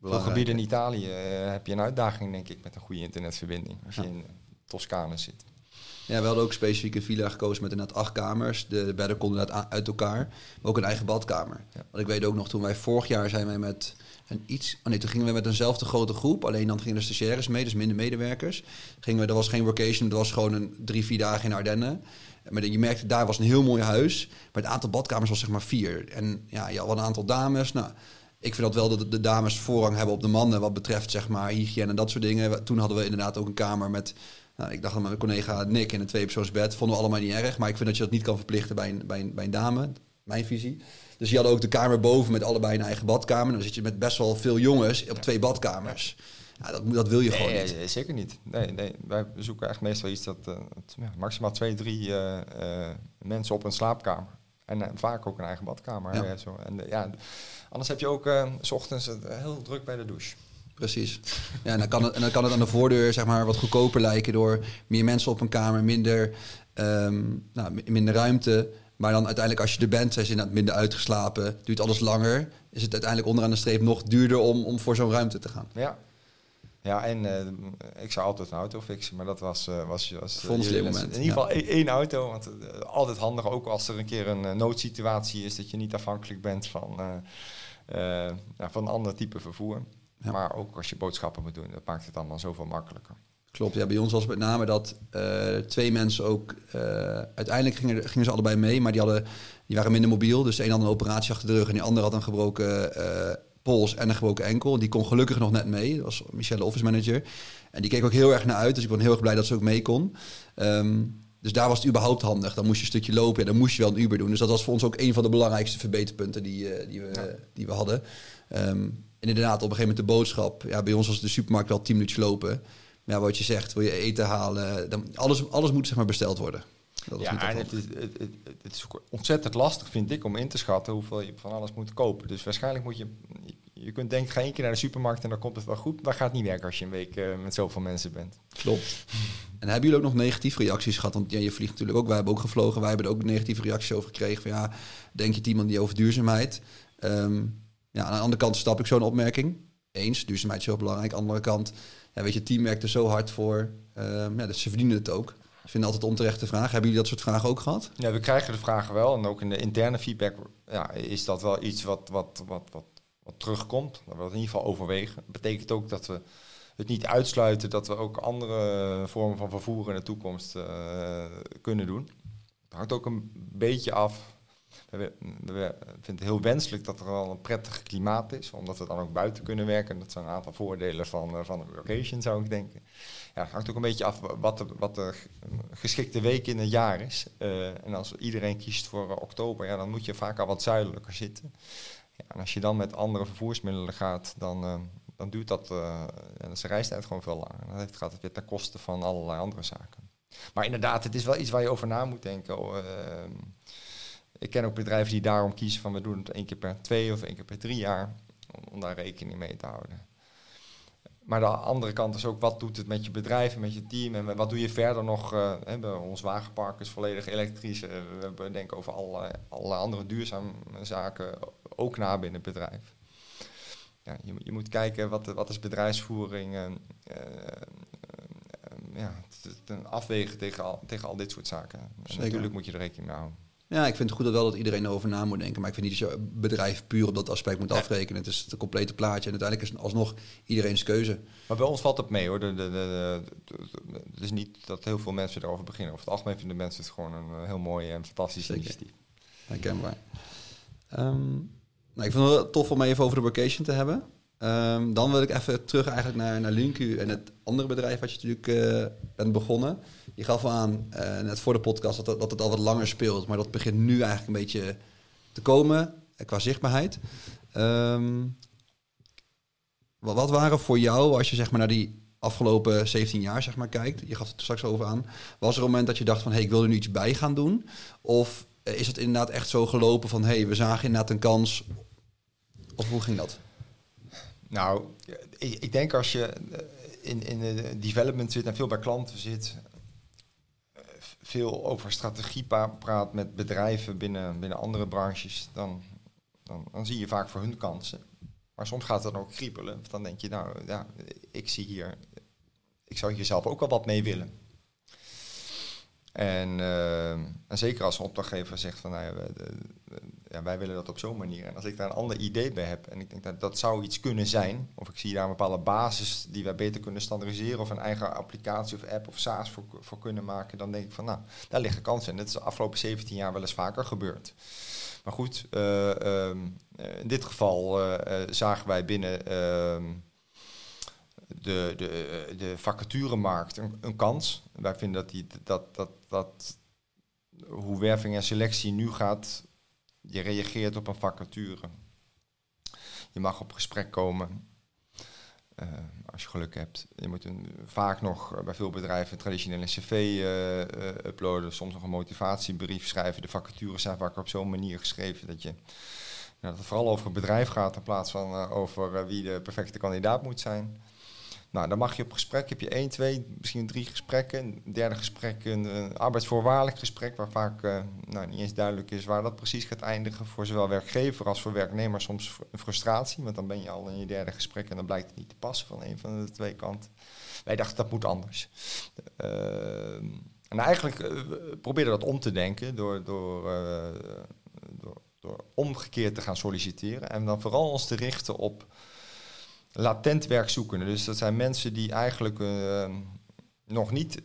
veel gebieden in Italië uh, heb je een uitdaging denk ik met een goede internetverbinding, als ja. je in Toscane zit. Ja, we hadden ook specifiek een villa gekozen met inderdaad acht kamers. De bedden konden uit elkaar, maar ook een eigen badkamer. Ja. Want ik weet ook nog, toen wij vorig jaar zijn wij met een iets... Oh nee, toen gingen we met eenzelfde grote groep. Alleen dan gingen de stagiaires mee, dus minder medewerkers. Gingen we, dat was geen workation, dat was gewoon een drie, vier dagen in Ardennen. Maar je merkte, daar was een heel mooi huis. Maar het aantal badkamers was zeg maar vier. En ja, je had een aantal dames. Nou, ik vind dat wel dat de dames voorrang hebben op de mannen wat betreft zeg maar hygiëne en dat soort dingen. Toen hadden we inderdaad ook een kamer met nou, ik dacht aan mijn collega Nick in een tweepersoonsbed. Vonden we allemaal niet erg. Maar ik vind dat je dat niet kan verplichten bij een, bij een, bij een dame. Mijn visie. Dus je had ook de kamer boven met allebei een eigen badkamer. Dan zit je met best wel veel jongens op twee badkamers. Ja, dat, dat wil je nee, gewoon niet. Nee, zeker niet. Nee, nee, wij zoeken echt meestal iets dat uh, ja, maximaal twee, drie uh, uh, mensen op een slaapkamer. En vaak ook een eigen badkamer. Ja. Zo. En, ja, anders heb je ook s ochtends heel druk bij de douche. Precies. Ja, en dan, kan het, en dan kan het aan de voordeur zeg maar, wat goedkoper lijken door meer mensen op een kamer, minder, um, nou, minder ruimte. Maar dan uiteindelijk als je er bent, zijn ze inderdaad minder uitgeslapen, duurt alles langer. Is het uiteindelijk onderaan de streep nog duurder om, om voor zo'n ruimte te gaan. Ja, Ja, en uh, ik zou altijd een auto fixen, maar dat was... Uh, was, was uh, moment. In ieder geval ja. één auto, want altijd handig, ook als er een keer een noodsituatie is, dat je niet afhankelijk bent van, ja, van een ander type vervoer. Ja. Maar ook als je boodschappen moet doen, dat maakt het allemaal zoveel makkelijker. Klopt, ja, bij ons was met name dat twee mensen ook... uiteindelijk gingen, gingen ze allebei mee, maar die, hadden, die waren minder mobiel. Dus de een had een operatie achter de rug en die andere had een gebroken pols en een gebroken enkel. Die kon gelukkig nog net mee. Dat was Michelle, office manager. En die keek ook heel erg naar uit. Dus ik ben heel erg blij dat ze ook mee kon. Ehm, dus daar was het überhaupt handig. Dan moest je een stukje lopen. Ja, dan moest je wel een Uber doen. Dus dat was voor ons ook een van de belangrijkste verbeterpunten die, die, we, die we hadden. Um, en inderdaad, op een gegeven moment de boodschap. Ja, bij ons was de supermarkt wel tien minuutjes lopen. Maar ja, wat je zegt, wil je eten halen, dan, alles, alles moet zeg maar besteld worden. Dat ja, en het is, het, het, is ontzettend lastig, vind ik, om in te schatten hoeveel je van alles moet kopen. Dus waarschijnlijk moet je, je kunt denken, ga één keer naar de supermarkt en dan komt het wel goed. Maar dat gaat niet werken als je een week uh, met zoveel mensen bent. Klopt. En hebben jullie ook nog negatieve reacties gehad? Want ja, je vliegt natuurlijk ook, wij hebben ook gevlogen, wij hebben er ook negatieve reacties over gekregen. Van ja, denk je iemand die over duurzaamheid? Um, ja, aan de andere kant stap ik zo'n opmerking. Eens, duurzaamheid is heel belangrijk. Aan de andere kant, ja, weet je, het team werkt er zo hard voor. Um, ja, dus ze verdienen het ook. Ik vind altijd onterechte vragen. Hebben jullie dat soort vragen ook gehad? Ja, we krijgen de vragen wel. En ook in de interne feedback ja, is dat wel iets wat, wat, wat, wat, terugkomt. Dat we dat in ieder geval overwegen. Dat betekent ook dat we het niet uitsluiten dat we ook andere vormen van vervoer in de toekomst uh, kunnen doen. Het hangt ook een beetje af. We, vinden het heel wenselijk dat er al een prettig klimaat is, omdat we dan ook buiten kunnen werken. Dat zijn een aantal voordelen van, uh, van een location, zou ik denken ja, het hangt ook een beetje af wat de, wat de geschikte week in het jaar is. Uh, en als iedereen kiest voor uh, oktober, ja, dan moet je vaak al wat zuidelijker zitten. Ja, en als je dan met andere vervoersmiddelen gaat, dan, dan duurt dat, is de reistijd gewoon veel langer. Heeft, gaat het weer ten koste van allerlei andere zaken. Maar inderdaad, het is wel iets waar je over na moet denken. Ik ken ook bedrijven die daarom kiezen van we doen het één keer per twee of één keer per drie jaar. Om, om daar rekening mee te houden. Maar de andere kant is ook, wat doet het met je bedrijf en met je team? En wat doe je verder nog? Uh, ons wagenpark is volledig elektrisch. Uh, we denken over alle, alle andere duurzame zaken ook na binnen het bedrijf. Ja, je, je moet kijken, wat, wat is bedrijfsvoering? Uh, ja, het, afwegen tegen al, tegen al dit soort zaken. natuurlijk moet je er rekening mee houden. Ja, ik vind het goed dat wel dat iedereen erover na moet denken. Maar ik vind niet dat je bedrijf puur op dat aspect moet afrekenen. Het is het complete plaatje. En uiteindelijk is alsnog iedereen's keuze. Maar bij ons valt het mee hoor. De, de, de, het is niet dat heel veel mensen erover beginnen. Over het algemeen vinden mensen het gewoon een heel mooi en fantastisch initiatief. Herkenbaar. Um, nou, ik vind het tof om even over de vacation te hebben. Um, dan wil ik even terug eigenlijk naar, naar Linku en het andere bedrijf wat je natuurlijk uh, bent begonnen. Je gaf aan, uh, net voor de podcast, dat, dat het al wat langer speelt. Maar dat begint nu eigenlijk een beetje te komen uh, qua zichtbaarheid. Wat, wat waren voor jou, als je zeg maar naar die afgelopen 17 jaar zeg maar, kijkt, je gaf het straks over aan, was er een moment dat je dacht van, hé, hey, ik wil er nu iets bij gaan doen? Of is het inderdaad echt zo gelopen van, hé, hey, we zagen inderdaad een kans? Of hoe ging dat? Nou, ik, ik denk als je in, in de development zit en veel bij klanten zit, veel over strategie praat met bedrijven binnen, binnen andere branches, dan, dan, dan zie je vaak voor hun kansen. Maar soms gaat het dan ook kriebelen. Dan denk je, nou ja, ik zie hier, ik zou hier zelf ook wel wat mee willen. En, uh, en zeker als een opdrachtgever zegt van, nou ja, ja, wij willen dat op zo'n manier. En als ik daar een ander idee bij heb en ik denk dat dat zou iets kunnen zijn, of ik zie daar een bepaalde basis die wij beter kunnen standaardiseren, of een eigen applicatie of app of SaaS voor, voor kunnen maken, dan denk ik van, nou, daar liggen kansen in. Dat is de afgelopen 17 jaar wel eens vaker gebeurd. Maar goed, uh, um, in dit geval uh, zagen wij binnen ehm, de, de, de vacaturemarkt een, een kans. Wij vinden dat, die, dat, dat, dat hoe werving en selectie nu gaat, je reageert op een vacature. Je mag op gesprek komen. Uh, als je geluk hebt. Je moet een, vaak nog bij veel bedrijven een traditionele cv uh, uh, uploaden, soms nog een motivatiebrief schrijven. De vacatures zijn vaak op zo'n manier geschreven dat je dat het vooral over het bedrijf gaat in plaats van over wie de perfecte kandidaat moet zijn. Nou, dan mag je op gesprek, heb je één, twee, misschien drie gesprekken. Een derde gesprek, een, arbeidsvoorwaardelijk gesprek, waar vaak uh, nou, niet eens duidelijk is waar dat precies gaat eindigen. Voor zowel werkgever als voor werknemer soms een frustratie, want dan ben je al in je derde gesprek en dan blijkt het niet te passen van een van de twee kanten. Wij dachten dat moet anders. Uh, en eigenlijk uh, probeerden dat om te denken door, door, door, door omgekeerd te gaan solliciteren en dan vooral ons te richten op latent werkzoekenden. Dus dat zijn mensen die eigenlijk uh, nog niet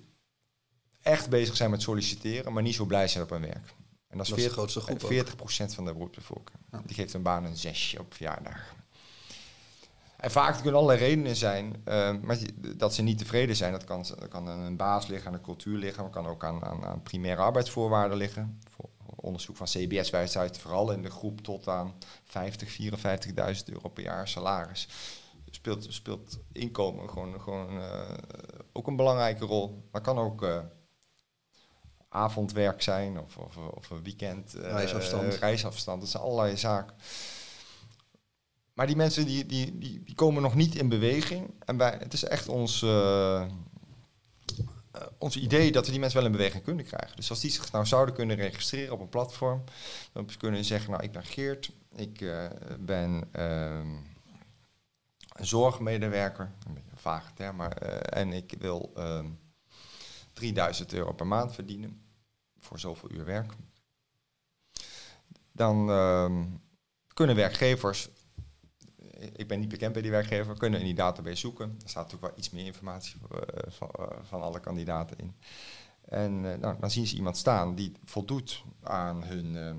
echt bezig zijn met solliciteren, maar niet zo blij zijn op hun werk. En dat is, 40, de grootste groep 40% van de beroepsbevolking. Ja. Die geeft een baan een zesje op verjaardag. En vaak kunnen allerlei redenen zijn, uh, maar dat ze niet tevreden zijn. Dat kan, dat kan aan een baas liggen, aan de cultuur liggen, maar kan ook aan, aan, aan primaire arbeidsvoorwaarden liggen. Voor onderzoek van CBS wijst uit vooral in de groep tot aan 50, 54.000 euro per jaar salaris speelt, speelt inkomen gewoon, gewoon uh, ook een belangrijke rol. Maar kan ook uh, avondwerk zijn of, of, of een weekend. Uh, reisafstand. reisafstand. Dat zijn allerlei zaken. Maar die mensen die, die, die, die komen nog niet in beweging. En bij, het is echt ons, ons idee dat we die mensen wel in beweging kunnen krijgen. Dus als die zich nou zouden kunnen registreren op een platform, dan kunnen ze zeggen, nou ik ben Geert, ik ben ehm, zorgmedewerker, een beetje een vage term, maar, uh, en ik wil uh, ehm, 3000 euro per maand verdienen voor zoveel uur werk. Dan uh, kunnen werkgevers, ik ben niet bekend bij die werkgever, kunnen in die database zoeken. Er staat natuurlijk wel iets meer informatie uh, van, van, alle kandidaten in. En nou, dan zien ze iemand staan die voldoet aan hun ehm,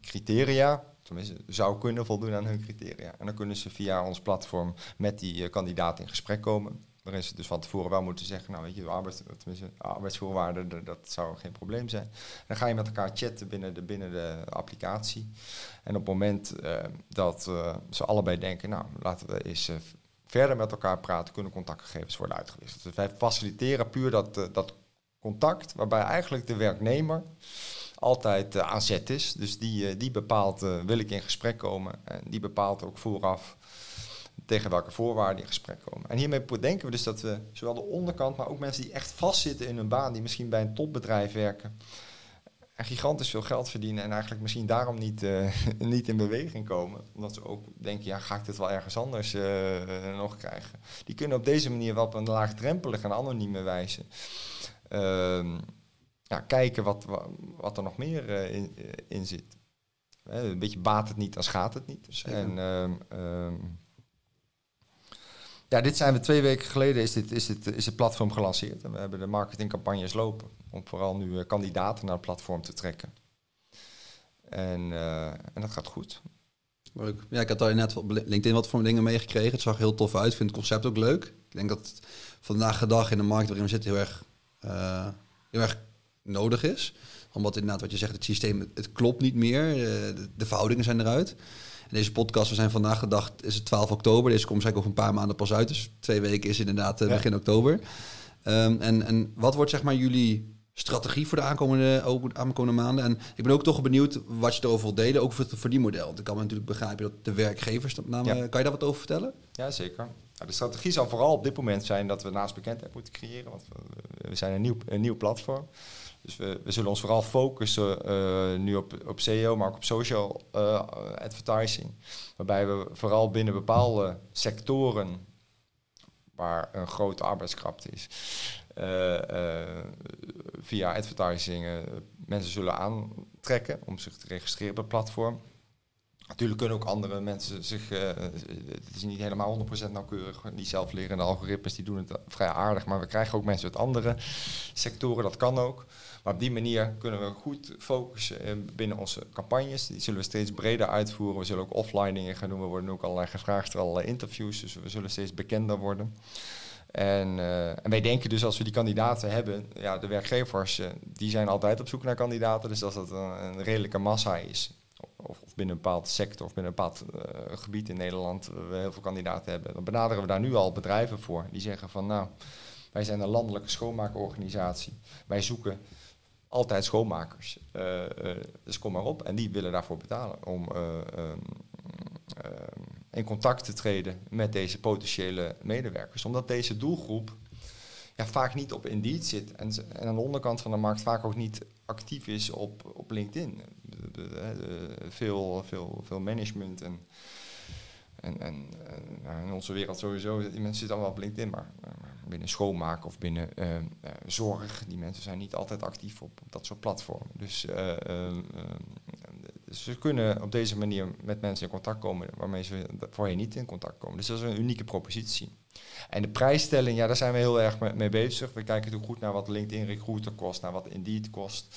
criteria tenminste, zou kunnen voldoen aan hun criteria. En dan kunnen ze via ons platform met die uh, kandidaat in gesprek komen. Waarin ze dus van tevoren wel moeten zeggen, nou weet je, arbeids, tenminste, arbeidsvoorwaarden, dat zou geen probleem zijn. Dan ga je met elkaar chatten binnen de, binnen de applicatie. En op het moment uh, dat uh, ze allebei denken, nou laten we eens verder met elkaar praten, kunnen contactgegevens worden uitgewisseld. Dus wij faciliteren puur dat, dat contact, waarbij eigenlijk de werknemer altijd uh, aan zet is. Dus die, uh, die bepaalt, uh, wil ik in gesprek komen. En die bepaalt ook vooraf tegen welke voorwaarden in gesprek komen. En hiermee denken we dus dat we zowel de onderkant, maar ook mensen die echt vastzitten in hun baan, die misschien bij een topbedrijf werken, en gigantisch veel geld verdienen en eigenlijk misschien daarom niet, niet in beweging komen. Omdat ze ook denken, ja, ga ik dit wel ergens anders nog krijgen. Die kunnen op deze manier wel op een laagdrempelige en anonieme wijze ehm, kijken wat, wat er nog meer uh, in, uh, in zit. Uh, een beetje baat het niet, dan schaadt het niet. Dus, en, um, um, ja, dit zijn we twee weken geleden is, dit, is, dit, is het platform gelanceerd. En we hebben de marketingcampagnes lopen om vooral nu kandidaten naar het platform te trekken. En, en dat gaat goed. Leuk. Ja, ik had daar net op LinkedIn wat voor dingen meegekregen. Het zag heel tof uit. Ik vind het concept ook leuk. Ik denk dat vandaag de dag in de markt waarin we zitten heel erg, heel erg nodig is. Omdat inderdaad wat je zegt, het systeem, het klopt niet meer. Eh, de, de verhoudingen zijn eruit. En deze podcast, we zijn vandaag gedacht, is het 12 oktober. Deze komt zeker over een paar maanden pas uit. Dus twee weken is inderdaad uh, begin oktober. Um, en, en wat wordt zeg maar jullie strategie voor de aankomende, aankomende maanden? En ik ben ook toch benieuwd wat je erover wil delen, ook voor het verdienmodel. Want ik kan me natuurlijk begrijpen dat de werkgevers, ja. kan je daar wat over vertellen? Ja, zeker. Nou, de strategie zal vooral op dit moment zijn dat we naast bekendheid moeten creëren. Want we, we zijn een nieuw, een nieuw platform. Dus we, we zullen ons vooral focussen uh, nu op, op SEO, maar ook op social uh, advertising. Waarbij we vooral binnen bepaalde sectoren waar een grote arbeidskracht is, uh, via advertising mensen zullen aantrekken om zich te registreren op het platform. Natuurlijk kunnen ook andere mensen zich, uh, het is niet helemaal 100% nauwkeurig, die zelflerende algoritmes die doen het vrij aardig, maar we krijgen ook mensen uit andere sectoren, dat kan ook. Maar op die manier kunnen we goed focussen binnen onze campagnes. Die zullen we steeds breder uitvoeren. We zullen ook offline dingen gaan doen. We worden ook allerlei gevraagd, allerlei interviews. Dus we zullen steeds bekender worden. En, uh, en, wij denken dus als we die kandidaten hebben, ja, de werkgevers die zijn altijd op zoek naar kandidaten. Dus als dat een redelijke massa is, of, binnen een bepaald sector of binnen een bepaald uh, gebied in Nederland, we heel veel kandidaten hebben, dan benaderen we daar nu al bedrijven voor. Die zeggen van nou, wij zijn een landelijke schoonmaakorganisatie. Wij zoeken altijd schoonmakers. Uh, dus kom maar op. En die willen daarvoor betalen om, uh, in contact te treden met deze potentiële medewerkers. Omdat deze doelgroep ja, vaak niet op Indeed zit en, en aan de onderkant van de markt vaak ook niet actief is op, op LinkedIn. veel, veel, veel management en, en, en in onze wereld sowieso, die mensen zitten allemaal op LinkedIn, maar, binnen schoonmaken of binnen uh, zorg, die mensen zijn niet altijd actief op, dat soort platformen. Dus, uh, dus ze kunnen op deze manier met mensen in contact komen waarmee ze voorheen niet in contact komen. Dus dat is een unieke propositie. En de prijsstelling, ja, daar zijn we heel erg mee bezig. We kijken natuurlijk goed naar wat LinkedIn Recruiter kost, naar wat Indeed kost.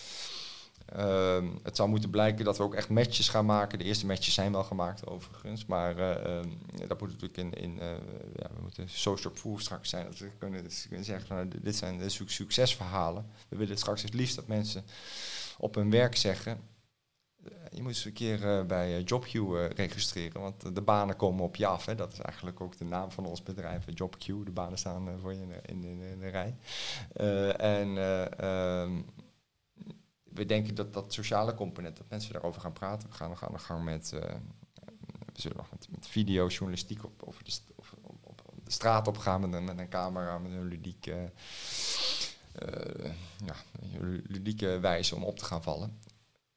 Ehm, het zou moeten blijken dat we ook echt matches gaan maken. De eerste matches zijn wel gemaakt overigens. Maar uh, dat moet natuurlijk in, in uh, ja, we moeten social proof straks zijn. Dat we kunnen, dus kunnen zeggen, nou, dit zijn de succesverhalen. We willen straks het liefst dat mensen op hun werk zeggen... Je moet eens een keer bij JobQ registreren, want de banen komen op je af. Hè. Dat is eigenlijk ook de naam van ons bedrijf, JobQ. De banen staan voor je in, in, in de rij. en ehm, we denken dat dat sociale component, dat mensen daarover gaan praten. We gaan nog aan de gang met, uh, we zullen nog met, met op, over de, op, op, de straat opgaan met een, met een camera, met een ludieke, ja, ludieke wijze om op te gaan vallen.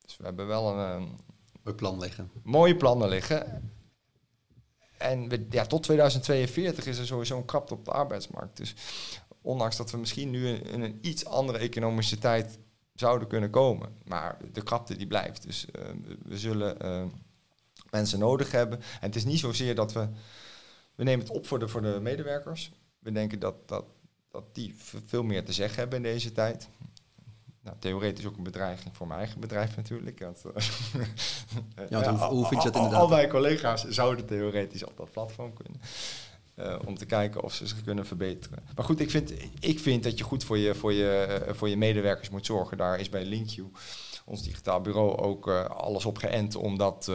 Dus we hebben wel een, een plan liggen. Mooie plannen liggen. En we, ja, tot 2042 is er sowieso een krapte op de arbeidsmarkt. Dus ondanks dat we misschien nu in een iets andere economische tijd zouden kunnen komen. Maar de krapte die blijft. Dus uh, we zullen uh, mensen nodig hebben. En het is niet zozeer dat we... We nemen het op voor de, voor de medewerkers. We denken dat, dat, dat die veel meer te zeggen hebben in deze tijd. Nou, theoretisch ook een bedreiging voor mijn eigen bedrijf natuurlijk. Want, ja, hoe, hoe vind je dat inderdaad? Al mijn collega's zouden theoretisch op dat platform kunnen. Uh, om te kijken of ze zich kunnen verbeteren. Maar goed, ik vind, ik vind dat je goed voor je, voor, je, uh, voor je medewerkers moet zorgen. Daar is bij LinkU, ons digitaal bureau, ook uh, alles op geënt om dat...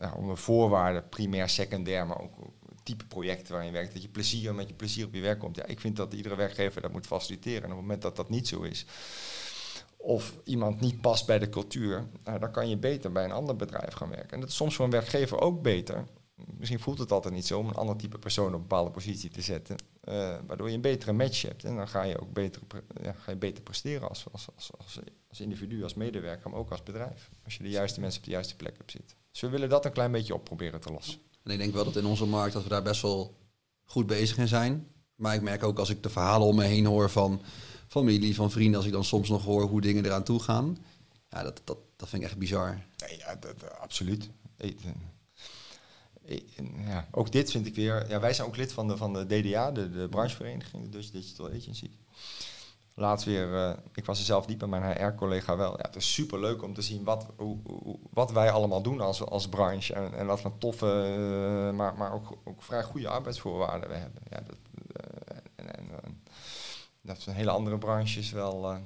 ja, om de voorwaarden, primair, secundair, maar ook type projecten waar je werkt, dat je plezier met je plezier op je werk komt. Ja, ik vind dat iedere werkgever dat moet faciliteren. En op het moment dat dat niet zo is, of iemand niet past bij de cultuur, nou, dan kan je beter bij een ander bedrijf gaan werken. En dat is soms voor een werkgever ook beter. Misschien voelt het altijd niet zo om een ander type persoon op een bepaalde positie te zetten, uh, waardoor je een betere match hebt. En dan ga je ook beter, ja, ga je beter presteren als, als, als, als, individu, als medewerker, maar ook als bedrijf. Als je de juiste mensen op de juiste plek hebt zitten. Dus we willen dat een klein beetje op proberen te lossen. En ik denk wel dat in onze markt dat we daar best wel goed bezig in zijn. Maar ik merk ook als ik de verhalen om me heen hoor van familie, van vrienden, als ik dan soms nog hoor hoe dingen eraan toe gaan. Ja, dat, dat, dat vind ik echt bizar. Nee, ja, dat, absoluut. Ja, ook dit vind ik weer. Ja, wij zijn ook lid van de, van de DDA, de, de branchevereniging, de Dutch Digital Agency. Laatst weer, uh, ik was er zelf niet, maar mijn HR-collega wel. Ja, het is super leuk om te zien wat, hoe, wat wij allemaal doen als, als branche. En, en wat voor toffe, uh, maar, maar ook, ook vrij goede arbeidsvoorwaarden we hebben. Ja, dat, uh, en, en, dat is een hele andere branches wel,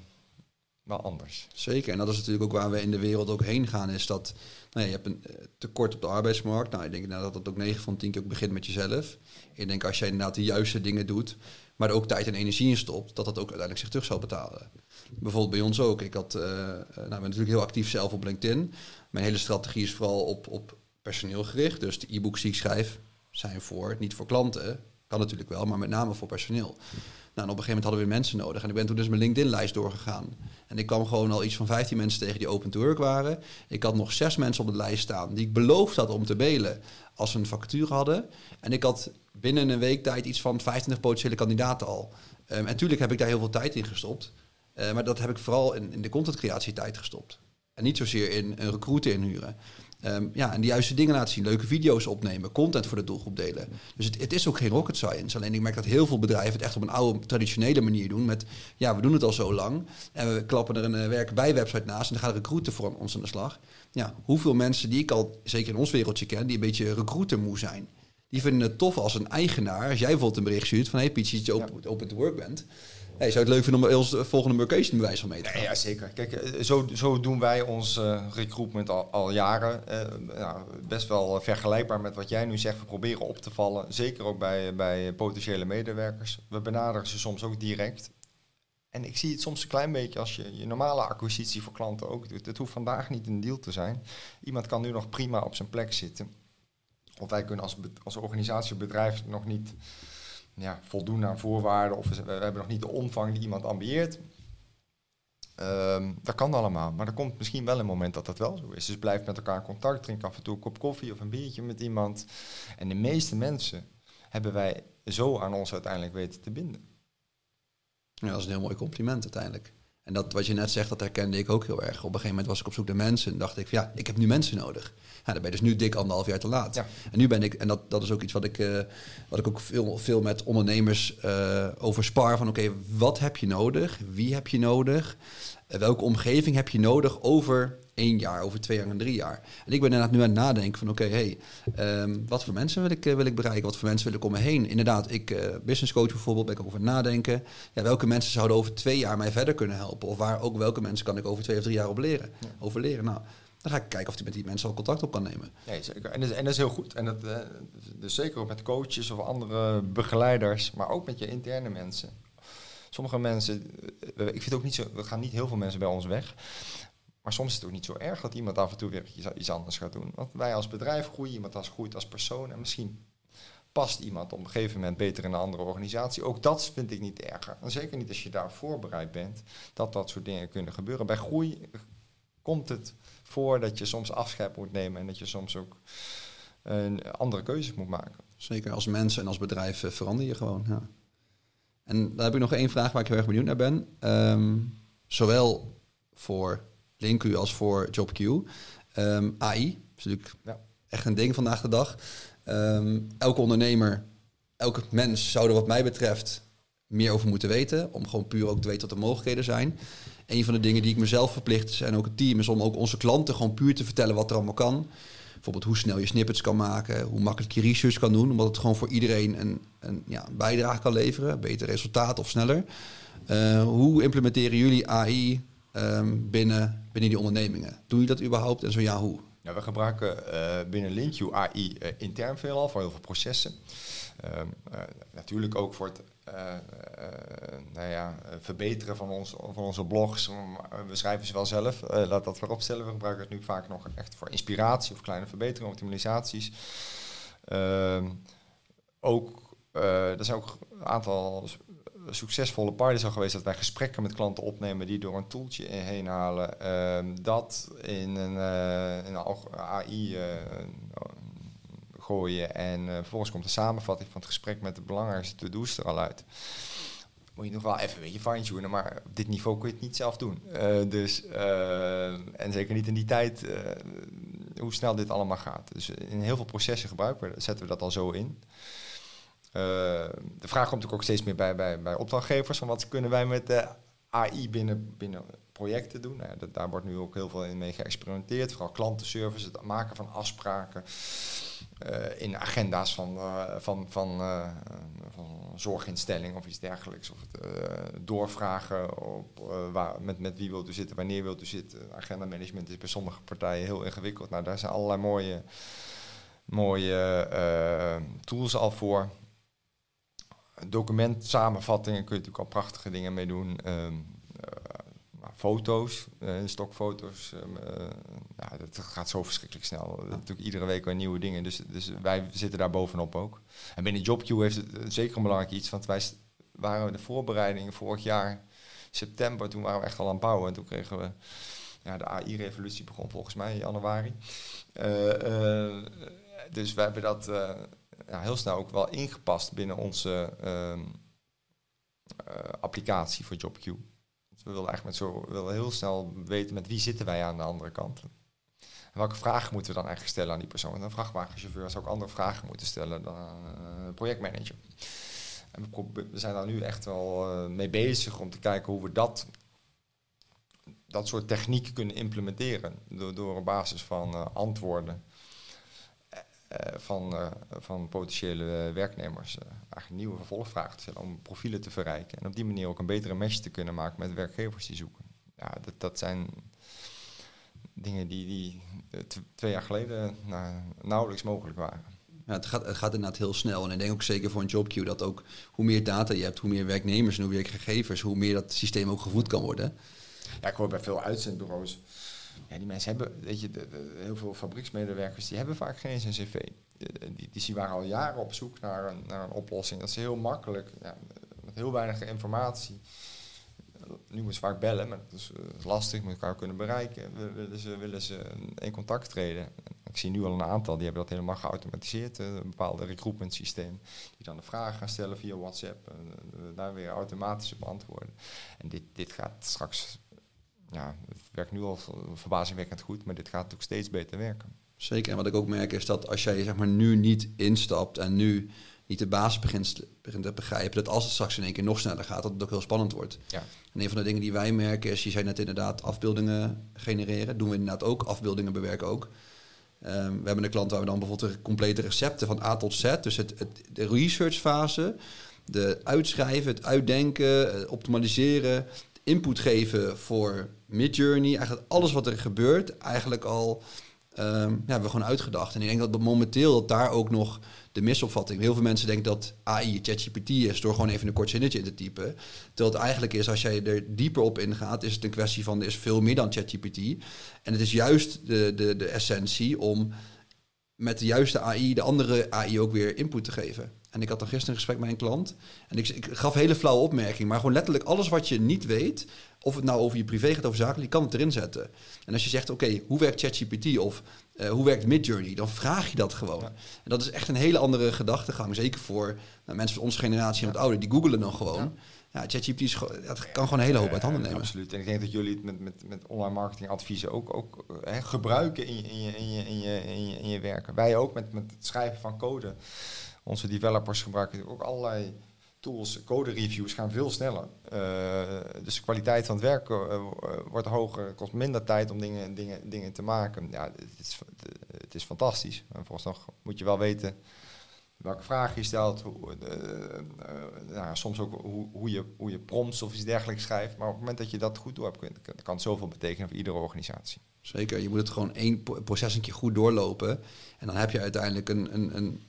wel anders. Zeker, en dat is natuurlijk ook waar we in de wereld ook heen gaan, is dat nou ja, je hebt een tekort op de arbeidsmarkt. Nou, ik denk dat dat ook 9 van 10 keer ook begint met jezelf. Ik denk als jij inderdaad de juiste dingen doet, maar er ook tijd en energie in stopt, dat dat ook uiteindelijk zich terug zal betalen. Bijvoorbeeld bij ons ook. Ik had, uh, nou, ben natuurlijk heel actief zelf op LinkedIn. Mijn hele strategie is vooral op, op personeel gericht. Dus de e-books die ik schrijf zijn voor, niet voor klanten. Kan natuurlijk wel, maar met name voor personeel. Nou, en op een gegeven moment hadden we mensen nodig. En ik ben toen dus mijn LinkedIn-lijst doorgegaan. En ik kwam gewoon al iets van 15 mensen tegen die open to work waren. Ik had nog zes mensen op de lijst staan die ik beloofd had om te belen als ze een vacature hadden. En ik had binnen een week tijd iets van 25 potentiële kandidaten al. Um, en natuurlijk heb ik daar heel veel tijd in gestopt. Uh, maar dat heb ik vooral in, in de contentcreatie tijd gestopt. En niet zozeer in een recruiter inhuren. Um, ja, en de juiste dingen laten zien, leuke video's opnemen, content voor de doelgroep delen. Dus het, het, is ook geen rocket science. Alleen ik merk dat heel veel bedrijven het echt op een oude, traditionele manier doen. Met, ja, we doen het al zo lang. En we klappen er een uh, werk bij website naast. En dan gaat een recruiter voor ons aan de slag. Ja, hoeveel mensen die ik al, zeker in ons wereldje ken, die een beetje recruiter moe zijn. Die vinden het tof als een eigenaar, als jij bijvoorbeeld een bericht stuurt van hey Pietje, dat je open, open to work bent Hey, zou je het leuk vinden om ons volgende workation bewijs van mee te gaan? Ja, zeker. Kijk, eh, zo, zo doen wij ons uh, recruitment al, al jaren. Uh, nou, best wel vergelijkbaar met wat jij nu zegt. We proberen op te vallen. Zeker ook bij, bij potentiële medewerkers. We benaderen ze soms ook direct. En ik zie het soms een klein beetje als je je normale acquisitie voor klanten ook doet. Het hoeft vandaag niet een deal te zijn. Iemand kan nu nog prima op zijn plek zitten. Of wij kunnen als, als organisatie bedrijf nog niet ja, voldoen aan voorwaarden. Of we, we hebben nog niet de omvang die iemand ambieert. Ehm, dat kan allemaal, maar er komt misschien wel een moment dat dat wel zo is. Dus blijf met elkaar in contact, drink af en toe een kop koffie of een biertje met iemand. En de meeste mensen hebben wij zo aan ons uiteindelijk weten te binden. Ja, dat is een heel mooi compliment uiteindelijk. En dat wat je net zegt, dat herkende ik ook heel erg. Op een gegeven moment was ik op zoek naar mensen en dacht ik, ja, ik heb nu mensen nodig. Ja, dan ben je dus nu dik anderhalf jaar te laat. Ja. En nu ben ik, en dat, dat is ook iets wat ik, uh, wat ik ook veel, veel met ondernemers uh, over spar. Van oké, wat heb je nodig? Wie heb je nodig? Uh, welke omgeving heb je nodig over één jaar, over twee jaar en drie jaar? En ik ben inderdaad nu aan het nadenken van oké, okay, hey, um, wat voor mensen wil ik, wil ik bereiken? Wat voor mensen wil ik om me heen? Inderdaad, ik business coach bijvoorbeeld, ben ik over nadenken. Ja, welke mensen zouden over twee jaar mij verder kunnen helpen? Of waar ook welke mensen kan ik over twee of drie jaar op leren? Ja. Over leren. Nou, dan ga ik kijken of hij met die mensen al contact op kan nemen. Nee, zeker. En dat, en dat is heel goed. En dat, uh, dus zeker ook met coaches of andere begeleiders, maar ook met je interne mensen. Sommige mensen, ik vind ook niet zo, er gaan niet heel veel mensen bij ons weg. Maar soms is het ook niet zo erg dat iemand af en toe weer iets anders gaat doen. Want wij als bedrijf groeien, iemand als groeit als persoon. En misschien past iemand op een gegeven moment beter in een andere organisatie. Ook dat vind ik niet erger. En zeker niet als je daar voorbereid bent dat dat soort dingen kunnen gebeuren. Bij groei komt het voor dat je soms afscheid moet nemen en dat je soms ook een andere keuzes moet maken. Zeker als mensen en als bedrijf verander je gewoon. Ja. En daar heb ik nog één vraag waar ik heel erg benieuwd naar ben. Um, zowel voor LinkU als voor JobQ. Um, ehm, AI is natuurlijk ja. echt een ding vandaag de dag. Um, elke ondernemer, elke mens zou er wat mij betreft meer over moeten weten. Om gewoon puur ook te weten wat de mogelijkheden zijn een van de dingen die ik mezelf verplicht en ook het team is om ook onze klanten gewoon puur te vertellen wat er allemaal kan. Bijvoorbeeld hoe snel je snippets kan maken, hoe makkelijk je research kan doen, omdat het gewoon voor iedereen een, een ja, bijdrage kan leveren, beter resultaat of sneller. Uh, hoe implementeren jullie AI ehm, binnen, binnen die ondernemingen? Doe je dat überhaupt en zo ja, hoe? Ja, we gebruiken uh, binnen LinkU AI uh, intern veelal voor heel veel processen. Ehm, natuurlijk ook voor het nou ja, verbeteren van, ons, van onze blogs. We schrijven ze wel zelf, laat dat voorop stellen. We gebruiken het nu vaak nog echt voor inspiratie of kleine verbeteringen, optimalisaties. Ehm, ook, er zijn ook een aantal succesvolle parties al geweest dat wij gesprekken met klanten opnemen die door een toeltje heen halen. Ehm, dat in een, in een AI gooien. En uh, vervolgens komt de samenvatting van het gesprek met de belangrijkste to-do's er al uit. Moet je nog wel even een beetje fine-tunen, maar op dit niveau kun je het niet zelf doen. Dus, uh, en zeker niet in die tijd, hoe snel dit allemaal gaat. Dus in heel veel processen gebruiken we, zetten we dat al zo in. De vraag komt natuurlijk ook steeds meer bij, bij, bij opdrachtgevers, van wat kunnen wij met de AI binnen, binnen projecten doen. Nou, dat, daar wordt nu ook heel veel in mee geëxperimenteerd. Vooral klantenservice, het maken van afspraken. Uh, in agenda's van, uh, van, van, uh, van zorginstelling of iets dergelijks. Of het doorvragen op waar, met, met wie wilt u zitten, wanneer wilt u zitten. Agenda management is bij sommige partijen heel ingewikkeld. Nou, daar zijn allerlei mooie, mooie tools al voor. Document samenvattingen kun je natuurlijk al prachtige dingen mee doen. Ehm, foto's, uh, stokfoto's. Um, uh, ja, dat gaat zo verschrikkelijk snel. Natuurlijk iedere week weer nieuwe dingen. Dus, dus wij zitten daar bovenop ook. En binnen JobQ heeft het zeker een belangrijk iets. Want wij waren de voorbereidingen vorig jaar, september, toen waren we echt al aan het bouwen. En toen kregen we, ja, de AI-revolutie begon volgens mij in januari. Dus we hebben dat heel snel ook wel ingepast binnen onze ehm, applicatie voor JobQ we willen eigenlijk met zo, we willen heel snel weten met wie zitten wij aan de andere kant. Welke vragen moeten we dan eigenlijk stellen aan die persoon? Een vrachtwagenchauffeur zou ook andere vragen moeten stellen dan een projectmanager. En we, zijn daar nu echt wel uh, mee bezig om te kijken hoe we dat, dat soort technieken kunnen implementeren. Door, door op basis van antwoorden van, uh, van potentiële werknemers uh, eigenlijk nieuwe vervolgvragen te stellen om profielen te verrijken. En op die manier ook een betere match te kunnen maken met werkgevers die zoeken. Ja, dat, dat zijn dingen die, die twee jaar geleden nou, nauwelijks mogelijk waren. Ja, het, gaat, het gaat inderdaad heel snel. En ik denk ook zeker voor een jobqueue dat ook hoe meer data je hebt, hoe meer werknemers en hoe meer gegevens, hoe meer dat systeem ook gevoed kan worden. Ja, ik hoor bij veel uitzendbureaus. Ja, die mensen hebben, weet je, de, heel veel fabrieksmedewerkers, die hebben vaak geen eens een cv. Die, die, die waren al jaren op zoek naar een, naar een oplossing. Dat is heel makkelijk, ja, met heel weinig informatie. Nu moet ze vaak bellen, maar dat is uh, lastig, moet elkaar kunnen bereiken. Willen ze, willen ze in contact treden. Ik zie nu al een aantal, die hebben dat helemaal geautomatiseerd. Uh, een bepaalde recruitment systeem. Die dan de vragen gaan stellen via WhatsApp. En daar weer automatisch op antwoorden. En dit, dit gaat straks ja, het werkt nu al verbazingwekkend goed, maar dit gaat ook steeds beter werken. Zeker, en wat ik ook merk is dat als jij zeg maar, nu niet instapt en nu niet de basis begint, begint te begrijpen, dat als het straks in één keer nog sneller gaat, dat het ook heel spannend wordt. Ja. En een van de dingen die wij merken is, je zei net inderdaad afbeeldingen genereren, doen we inderdaad ook, afbeeldingen bewerken ook. Um, we hebben een klant waar we dan bijvoorbeeld de complete recepten van A tot Z, dus het, het, de researchfase, de uitschrijven, het uitdenken, het optimaliseren, input geven voor Midjourney. Eigenlijk alles wat er gebeurt, eigenlijk al um, ja, we gewoon uitgedacht. En ik denk dat momenteel dat daar ook nog de misopvatting. Heel veel mensen denken dat AI ChatGPT is door gewoon even een kort zinnetje in te typen. Terwijl het eigenlijk is, als jij er dieper op ingaat, is het een kwestie van er is veel meer dan ChatGPT. En het is juist de, de, de essentie om met de juiste AI de andere AI ook weer input te geven. En ik had dan gisteren een gesprek met een klant. En ik, ik gaf hele flauwe opmerking. Maar gewoon letterlijk alles wat je niet weet. Of het nou over je privé gaat, over zaken, je kan het erin zetten. En als je zegt, oké, hoe werkt ChatGPT of uh, hoe werkt Midjourney? Dan vraag je dat gewoon. En dat is echt een hele andere gedachtegang. Zeker voor nou, mensen van onze generatie en wat ouder. Die googelen dan gewoon. Ja, ChatGPT is, dat kan gewoon een hele hoop uit handen nemen. absoluut. En ik denk dat jullie het met, met, met online marketing adviezen ook, ook hè, gebruiken in je, in, je, in, je, in, je, in, je, in je werken. Wij ook met, met het schrijven van code onze developers gebruiken ook allerlei tools. Code reviews gaan veel sneller. Uh, dus de kwaliteit van het werk uh, wordt hoger. Kost minder tijd om dingen, dingen, dingen te maken. Ja, het is, het is fantastisch. En volgens nog moet je wel weten welke vraag je stelt. Hoe, nou, soms ook hoe, hoe, je, hoe je prompts of iets dergelijks schrijft. Maar op het moment dat je dat goed door hebt, kan, kan het zoveel betekenen voor iedere organisatie. Zeker, je moet het gewoon één proces een keer goed doorlopen. En dan heb je uiteindelijk een, een, een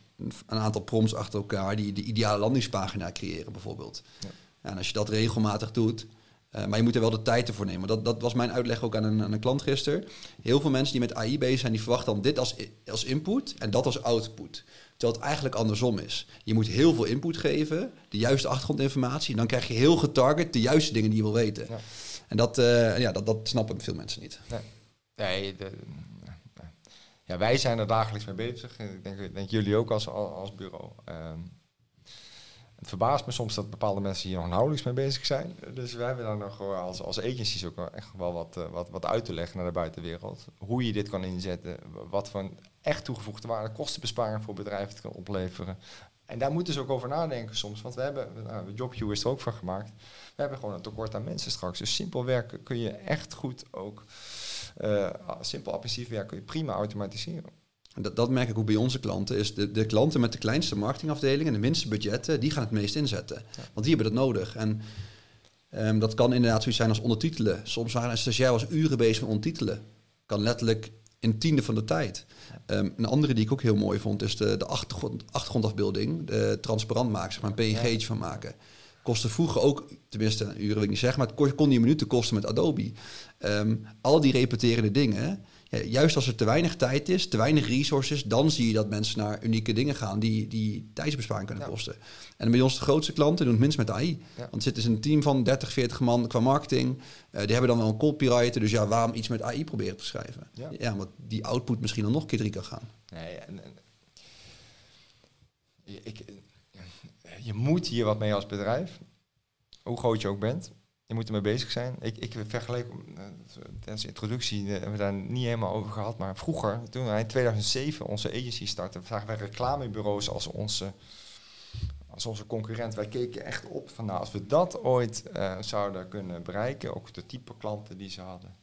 een aantal prompts achter elkaar die de ideale landingspagina creëren, bijvoorbeeld. Ja en als je dat regelmatig doet, uh, maar je moet er wel de tijd ervoor nemen. Dat, dat was mijn uitleg ook aan een, aan een klant gisteren. Heel veel mensen die met AI bezig zijn, die verwachten dan dit als, als input en dat als output. Terwijl het eigenlijk andersom is. Je moet heel veel input geven, de juiste achtergrondinformatie, en dan krijg je heel getarget de juiste dingen die je wil weten. Ja. En dat, uh, ja, dat, dat snappen veel mensen niet. Nee, nee de, ja, wij zijn er dagelijks mee bezig. Ik denk, denk jullie ook als, als bureau. Um, het verbaast me soms dat bepaalde mensen hier nog nauwelijks mee bezig zijn. Dus wij hebben daar nog als, als agencies ook echt wel wat, uh, wat, wat uit te leggen naar de buitenwereld. Hoe je dit kan inzetten, wat voor een echt toegevoegde waarde, kostenbesparing voor bedrijven kan opleveren. En daar moeten ze ook over nadenken soms. Want we hebben, nou, JobQ is er ook van gemaakt. We hebben gewoon een tekort aan mensen straks. Dus simpel werken kun je echt goed ook uh, simpel apprensief werk kun je prima automatiseren. Dat, dat merk ik ook bij onze klanten. Is de, de klanten met de kleinste marketingafdeling en de minste budgetten, die gaan het meest inzetten. Want die hebben dat nodig. En um, dat kan inderdaad zoiets zijn als ondertitelen. Soms waren een stagiair was uren bezig met ondertitelen. Kan letterlijk in tiende van de tijd. Um, een andere die ik ook heel mooi vond, is de, de achtergrond, achtergrondafbeelding. De transparant maken, zeg maar een PNG'tje van maken kostte vroeger ook, tenminste een uur wil ik niet zeggen, maar het kon die minuten kosten met Adobe. Um, al die repeterende dingen, ja, juist als er te weinig tijd is, te weinig resources, dan zie je dat mensen naar unieke dingen gaan die, die tijdsbesparing kunnen kosten. En bij ons de grootste klanten doen het minst met AI. Want er zit dus een team van 30, 40 man qua marketing. Uh, die hebben dan wel een copywriter, dus ja, waarom iets met AI proberen te schrijven? Ja, ja want die output misschien dan nog een keer drie kan gaan. Nee, en, en ik, je moet hier wat mee als bedrijf. Hoe groot je ook bent. Je moet ermee bezig zijn. Ik, ik vergeleek, uh, tijdens de introductie uh, hebben we daar niet helemaal over gehad. Maar vroeger, toen wij in 2007 onze agency startten, zagen wij reclamebureaus als onze, als onze concurrent. Wij keken echt op van nou, als we dat ooit uh, zouden kunnen bereiken, ook de type klanten die ze hadden.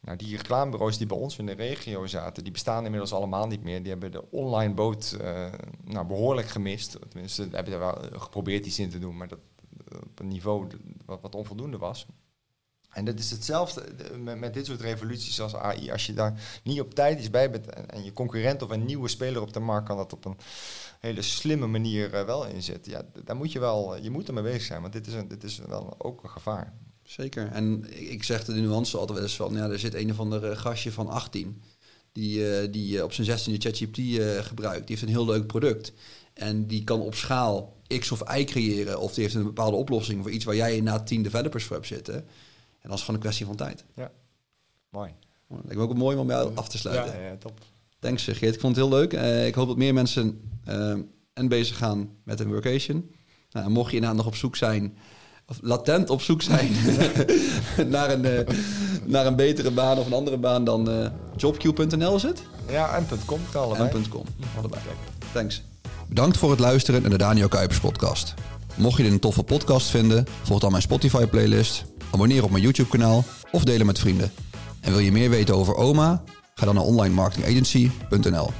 Nou, die reclamebureaus die bij ons in de regio zaten, die bestaan inmiddels allemaal niet meer. Die hebben de online boot nou, behoorlijk gemist. Tenminste, hebben er wel geprobeerd iets in te doen, maar dat op een niveau wat, wat onvoldoende was. En dat is hetzelfde met, met, dit soort revoluties als AI. Als je daar niet op tijd iets bij bent en, je concurrent of een nieuwe speler op de markt kan dat op een hele slimme manier uh, wel inzetten. Ja, daar moet je wel, je moet ermee bezig zijn, want dit is, een, dit is wel ook een gevaar. Zeker. En ik zeg de nuance altijd wel eens van, ja, er zit een of ander gastje van 18 die, uh, die op zijn 16e ChatGPT uh, gebruikt. Die heeft een heel leuk product. En die kan op schaal X of Y creëren. Of die heeft een bepaalde oplossing voor iets waar jij na 10 developers voor hebt zitten. En dat is gewoon een kwestie van tijd. Ja, mooi. Lijkt me ook mooi om jou af te sluiten. Ja, ja top. Thanks Geert, ik vond het heel leuk. Uh, ik hoop dat meer mensen uh, en bezig gaan met een workation. Nou, mocht je inderdaad nog op zoek zijn, of latent op zoek zijn naar, een, uh, naar een betere baan of een andere baan, dan jobq.nl is het? Ja, en .com allebei. En .com, allebei. Thanks. Bedankt voor het luisteren naar de Daniel Kuipers podcast. Mocht je dit een toffe podcast vinden, volg dan mijn Spotify playlist, abonneer op mijn YouTube kanaal of delen met vrienden. En wil je meer weten over OMA? Ga dan naar onlinemarketingagency.nl.